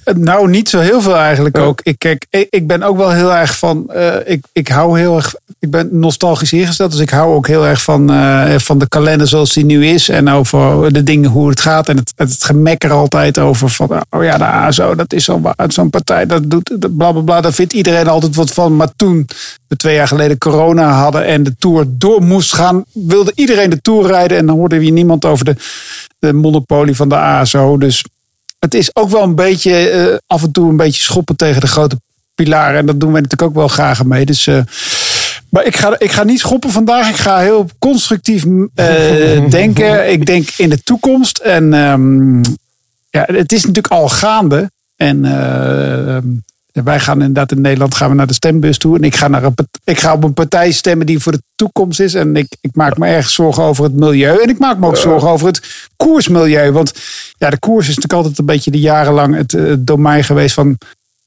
Eh, Nou, niet zo heel veel eigenlijk ook. Ik, kijk, ik, ben ook wel heel erg van. eh, ik, ik hou heel erg. Ik ben nostalgisch ingesteld. Dus ik hou ook heel erg van, eh, van de kalender zoals die nu is. En over de dingen hoe het gaat. En het, het gemekker altijd over van. Oh ja, de ASO, dat is zo'n zo'n partij. Dat doet dat bla bla bla. Daar vindt iedereen altijd wat van. Maar toen we twee jaar geleden corona hadden. En de tour door moest gaan. Wilde iedereen de tour rijden. En dan hoorde we niemand over de, de monopolie van de ASO. Dus het is ook wel een beetje eh, af en toe een beetje schoppen tegen de grote pilaren. En dat doen wij natuurlijk ook wel graag mee. Dus, eh, maar ik ga, ik ga niet schoppen vandaag. Ik ga heel constructief eh, denken. Ik denk in de toekomst. En ehm, ja, het is natuurlijk al gaande. En eh, ehm, wij gaan inderdaad in Nederland gaan we naar de stembus toe. En ik ga, naar een, ik ga op een partij stemmen die voor de toekomst is. En ik, ik maak me erg zorgen over het milieu. En ik maak me ook zorgen over het koersmilieu. Want ja, de koers is natuurlijk altijd een beetje de jarenlang het, eh, domein geweest van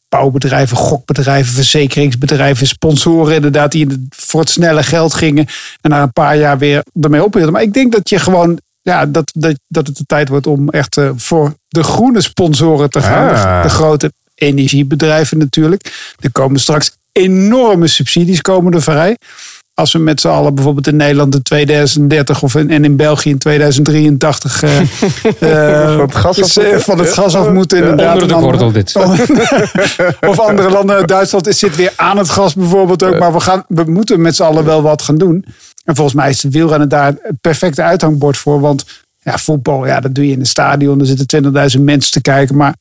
bouwbedrijven, gokbedrijven, verzekeringsbedrijven, sponsoren inderdaad, die voor het snelle geld gingen en na een paar jaar weer ermee ophielden. Maar ik denk dat je gewoon, ja, dat, dat, dat het de tijd wordt om echt eh, voor de groene sponsoren te gaan. Ah. De, de grote energiebedrijven natuurlijk. Er komen straks enorme subsidies komen er vrij. Als we met z'n allen bijvoorbeeld in Nederland in 2030 of in, en in België in 2083 eh, eh, Van het gas af eh, moeten. van het gas af moeten. Inderdaad. Onder de gordel dit. of andere landen, Duitsland is- zit weer aan het gas bijvoorbeeld ook. Maar we, gaan, we moeten met z'n allen wel wat gaan doen. En volgens mij is de wielrennen daar het perfecte uithangbord voor. Want ja, voetbal, ja, dat doe je in een stadion. Er zitten 20.000 mensen te kijken. Maar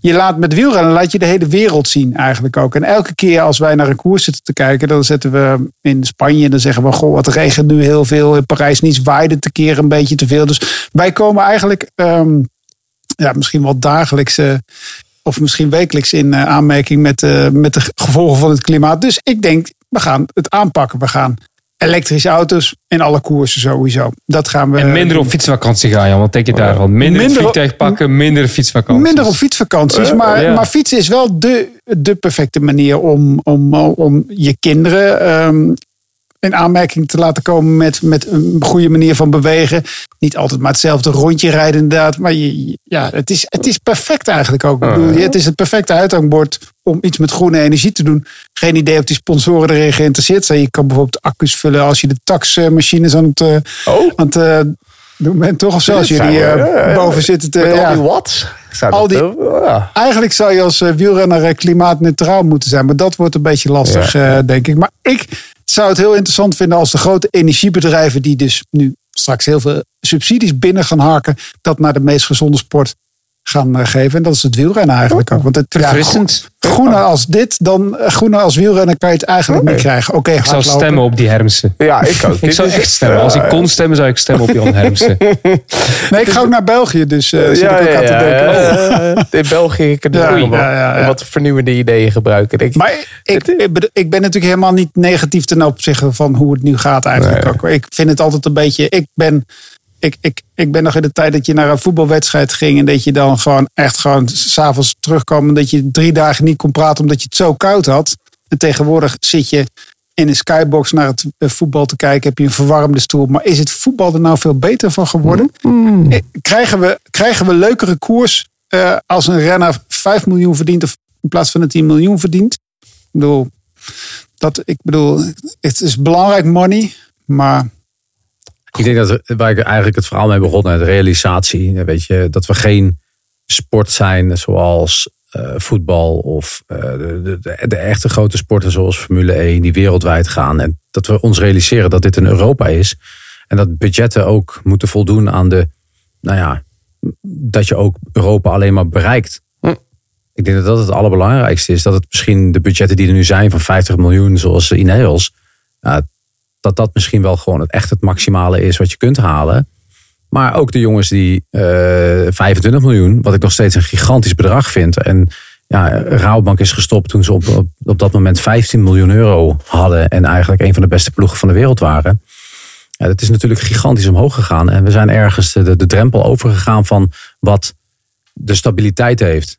je laat met wielrennen laat je de hele wereld zien eigenlijk ook. En elke keer als wij naar een koers zitten te kijken, dan zetten we in Spanje en dan zeggen we, goh, wat regent nu heel veel. In Parijs niet waaide te keer een beetje te veel. Dus wij komen eigenlijk ehm, ja, misschien wel dagelijks eh, of misschien wekelijks in eh, aanmerking met, eh, met de gevolgen van het klimaat. Dus ik denk, we gaan het aanpakken. We gaan elektrische auto's in alle koersen sowieso. Dat gaan we. En minder op fietsvakantie gaan, Jan. Wat denk je daarvan? Minder, Minder vliegtuig pakken, minder fietsvakantie. Minder op fietsvakanties, maar, ja. maar fietsen is wel de, de perfecte manier om, om, om je kinderen ehm, in aanmerking te laten komen met, met een goede manier van bewegen. Niet altijd maar hetzelfde rondje rijden inderdaad. Maar je, ja, het, is, het is perfect eigenlijk ook. Ik bedoel, het is het perfecte uithangbord om iets met groene energie te doen. Geen idee of die sponsoren erin geïnteresseerd zijn. Je kan bijvoorbeeld accu's vullen als je de taxmachines aan het, eh, aan het eh, Doe men toch of zo als Dit jullie eh, eh, boven zitten te... Met al die watts. Zou Al die- eh, ja. Eigenlijk zou je als eh, wielrenner eh, klimaatneutraal moeten zijn. Maar dat wordt een beetje lastig, eh, denk ik. Maar ik zou het heel interessant vinden als de grote energiebedrijven... die dus nu straks heel veel subsidies binnen gaan harken... dat naar de meest gezonde sport gaan eh, geven. En dat is het wielrennen eigenlijk ook. Want het, ja, Verfrissend. groener als dit, dan eh, groener als wielrenner kan je het eigenlijk niet krijgen. Oké, Ik zou stemmen op die Hermsen. Ja, ik ook. Ik zou echt stemmen. Als ik kon stemmen, zou ik stemmen op Jan Hermsen. Nee, ik ga ook naar België, dus eh zit ja, ik ook ja, aan te denken. In België kunnen we Ja, ook wel ja, ja, ja. wat vernieuwende ideeën gebruiken. Denk ik. Maar ik, ben natuurlijk helemaal niet negatief ten opzichte van hoe het nu gaat eigenlijk Nee. ook. Ik vind het altijd een beetje... Ik ben, ik, ik, ik ben nog in de tijd dat je naar een voetbalwedstrijd ging... en dat je dan gewoon echt gewoon s'avonds terugkwam... en dat je drie dagen niet kon praten omdat je het zo koud had. En tegenwoordig zit je in een skybox naar het eh, voetbal te kijken... heb je een verwarmde stoel. Maar is het voetbal er nou veel beter van geworden? Eh, Krijgen we, krijgen we leukere koers eh, als een renner 5 miljoen verdient... of in plaats van de 10 miljoen verdient? Ik bedoel, dat, ik bedoel, het is belangrijk money, maar Ik denk dat waar ik eigenlijk het verhaal mee begon, de realisatie. Weet je, dat we geen sport zijn zoals eh, voetbal of eh, de, de, de echte grote sporten zoals Formule 1 die wereldwijd gaan. En dat we ons realiseren dat dit een Europa is. En dat budgetten ook moeten voldoen aan de, nou ja, dat je ook Europa alleen maar bereikt. Ik denk dat dat het allerbelangrijkste is. Dat het misschien de budgetten die er nu zijn van 50 miljoen zoals Ineos. Ja, dat dat misschien wel gewoon het echt het maximale is wat je kunt halen. Maar ook de jongens die eh 25 miljoen, wat ik nog steeds een gigantisch bedrag vind. En ja, Rabobank is gestopt toen ze op, op, op dat moment 15 miljoen euro hadden. En eigenlijk een van de beste ploegen van de wereld waren. Ja, dat is natuurlijk gigantisch omhoog gegaan. En we zijn ergens de, de drempel overgegaan van wat de stabiliteit heeft.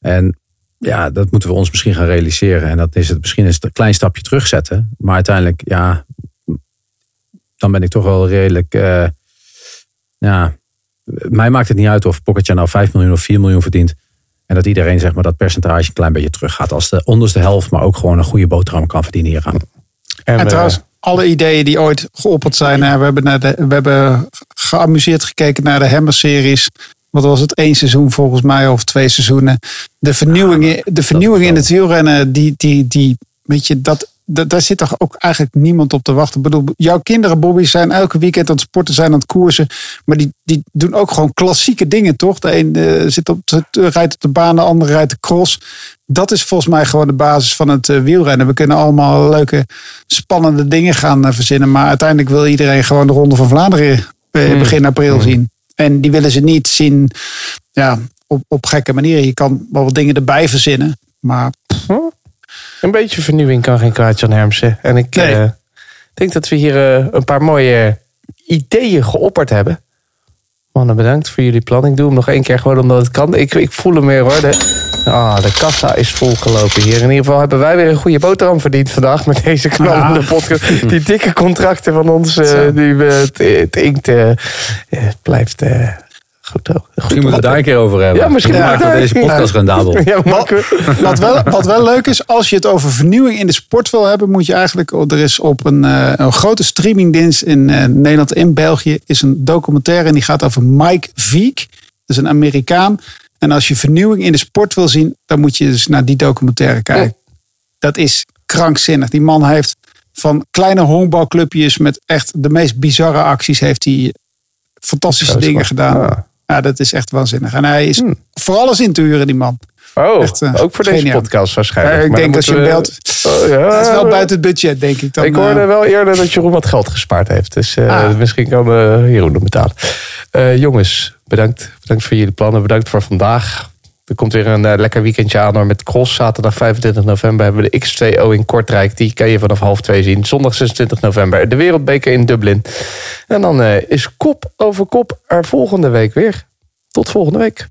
En ja, dat moeten we ons misschien gaan realiseren. En dat is het misschien eens een klein stapje terugzetten. Maar uiteindelijk, ja, dan ben ik toch wel redelijk. eh, ja, mij maakt het niet uit of Pocketja nou 5 miljoen of 4 miljoen verdient. En dat iedereen zeg maar, dat percentage een klein beetje teruggaat. Als de onderste helft, maar ook gewoon een goede boterham kan verdienen hieraan. En, eh, trouwens, alle ideeën die ooit geopperd zijn. hè, we, hebben naar de, we hebben geamuseerd gekeken naar de Hammer-series. Wat was het? één seizoen volgens mij of twee seizoenen. De vernieuwing, in- de vernieuwing in het wielrennen, die, die, die, weet je, dat, dat, daar zit toch ook eigenlijk niemand op te wachten. Ik bedoel, jouw kinderen, Bobby, zijn elke weekend aan het sporten, zijn aan het koersen. Maar die, die doen ook gewoon klassieke dingen, toch? De een eh, zit op de, rijdt op de baan, de andere rijdt de cross. Dat is volgens mij gewoon de basis van het eh, wielrennen. We kunnen allemaal leuke, spannende dingen gaan eh, verzinnen. Maar uiteindelijk wil iedereen gewoon de Ronde van Vlaanderen eh, begin april zien. En die willen ze niet zien ja, op, op gekke manieren. Je kan wel wat dingen erbij verzinnen. Maar Een beetje vernieuwing kan geen kwaad, Jan Hermsen. En ik Nee. eh, denk dat we hier eh, een paar mooie ideeën geopperd hebben. Mannen, bedankt voor jullie plan. Ik doe hem nog één keer gewoon omdat het kan. Ik, ik voel hem weer hoor. De, ah, de kassa is volgelopen hier. In ieder geval hebben wij weer een goede boterham verdiend vandaag met deze knallende Ah. podcast. Die dikke contracten van ons, eh, die we, het, het inkt eh, blijft goed. goed Misschien moeten we het daar een keer over hebben. Ja, misschien maken we deze podcast rendabel. Ja, wat, wat, wel, wat wel leuk is, als je het over vernieuwing in de sport wil hebben, moet je eigenlijk. Er is op een, eh, een grote streamingdienst in eh, Nederland en België is een documentaire en die gaat over Mike Viek. Dat is een Amerikaan. En als je vernieuwing in de sport wil zien, dan moet je dus naar die documentaire kijken. Dat is krankzinnig. Die man heeft van kleine honkbalclubjes met echt de meest bizarre acties heeft hij fantastische dingen gedaan. ja. Ja, dat is echt waanzinnig. En hij is voor alles in te huren, die man. Oh, Echt, eh, ook voor deze podcast waarschijnlijk. Ja, ik Maar denk als je moeten belt. we- Oh, ja. Is wel buiten het budget, denk ik. Dan, ik hoorde eh, wel eerder dat Jeroen wat geld gespaard heeft. Dus eh, Ah. misschien kan Jeroen hem betalen. Jongens, bedankt. Bedankt voor jullie plannen. Bedankt voor vandaag. Er komt weer een eh, lekker weekendje aan hoor, met Cross. Zaterdag 25 november hebben we de X2O in Kortrijk. Die kan je vanaf half twee zien. Zondag 26 november de Wereldbeker in Dublin. En dan eh, is kop over kop er volgende week weer. Tot volgende week.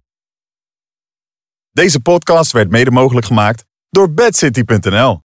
Deze podcast werd mede mogelijk gemaakt door bedcity.nl.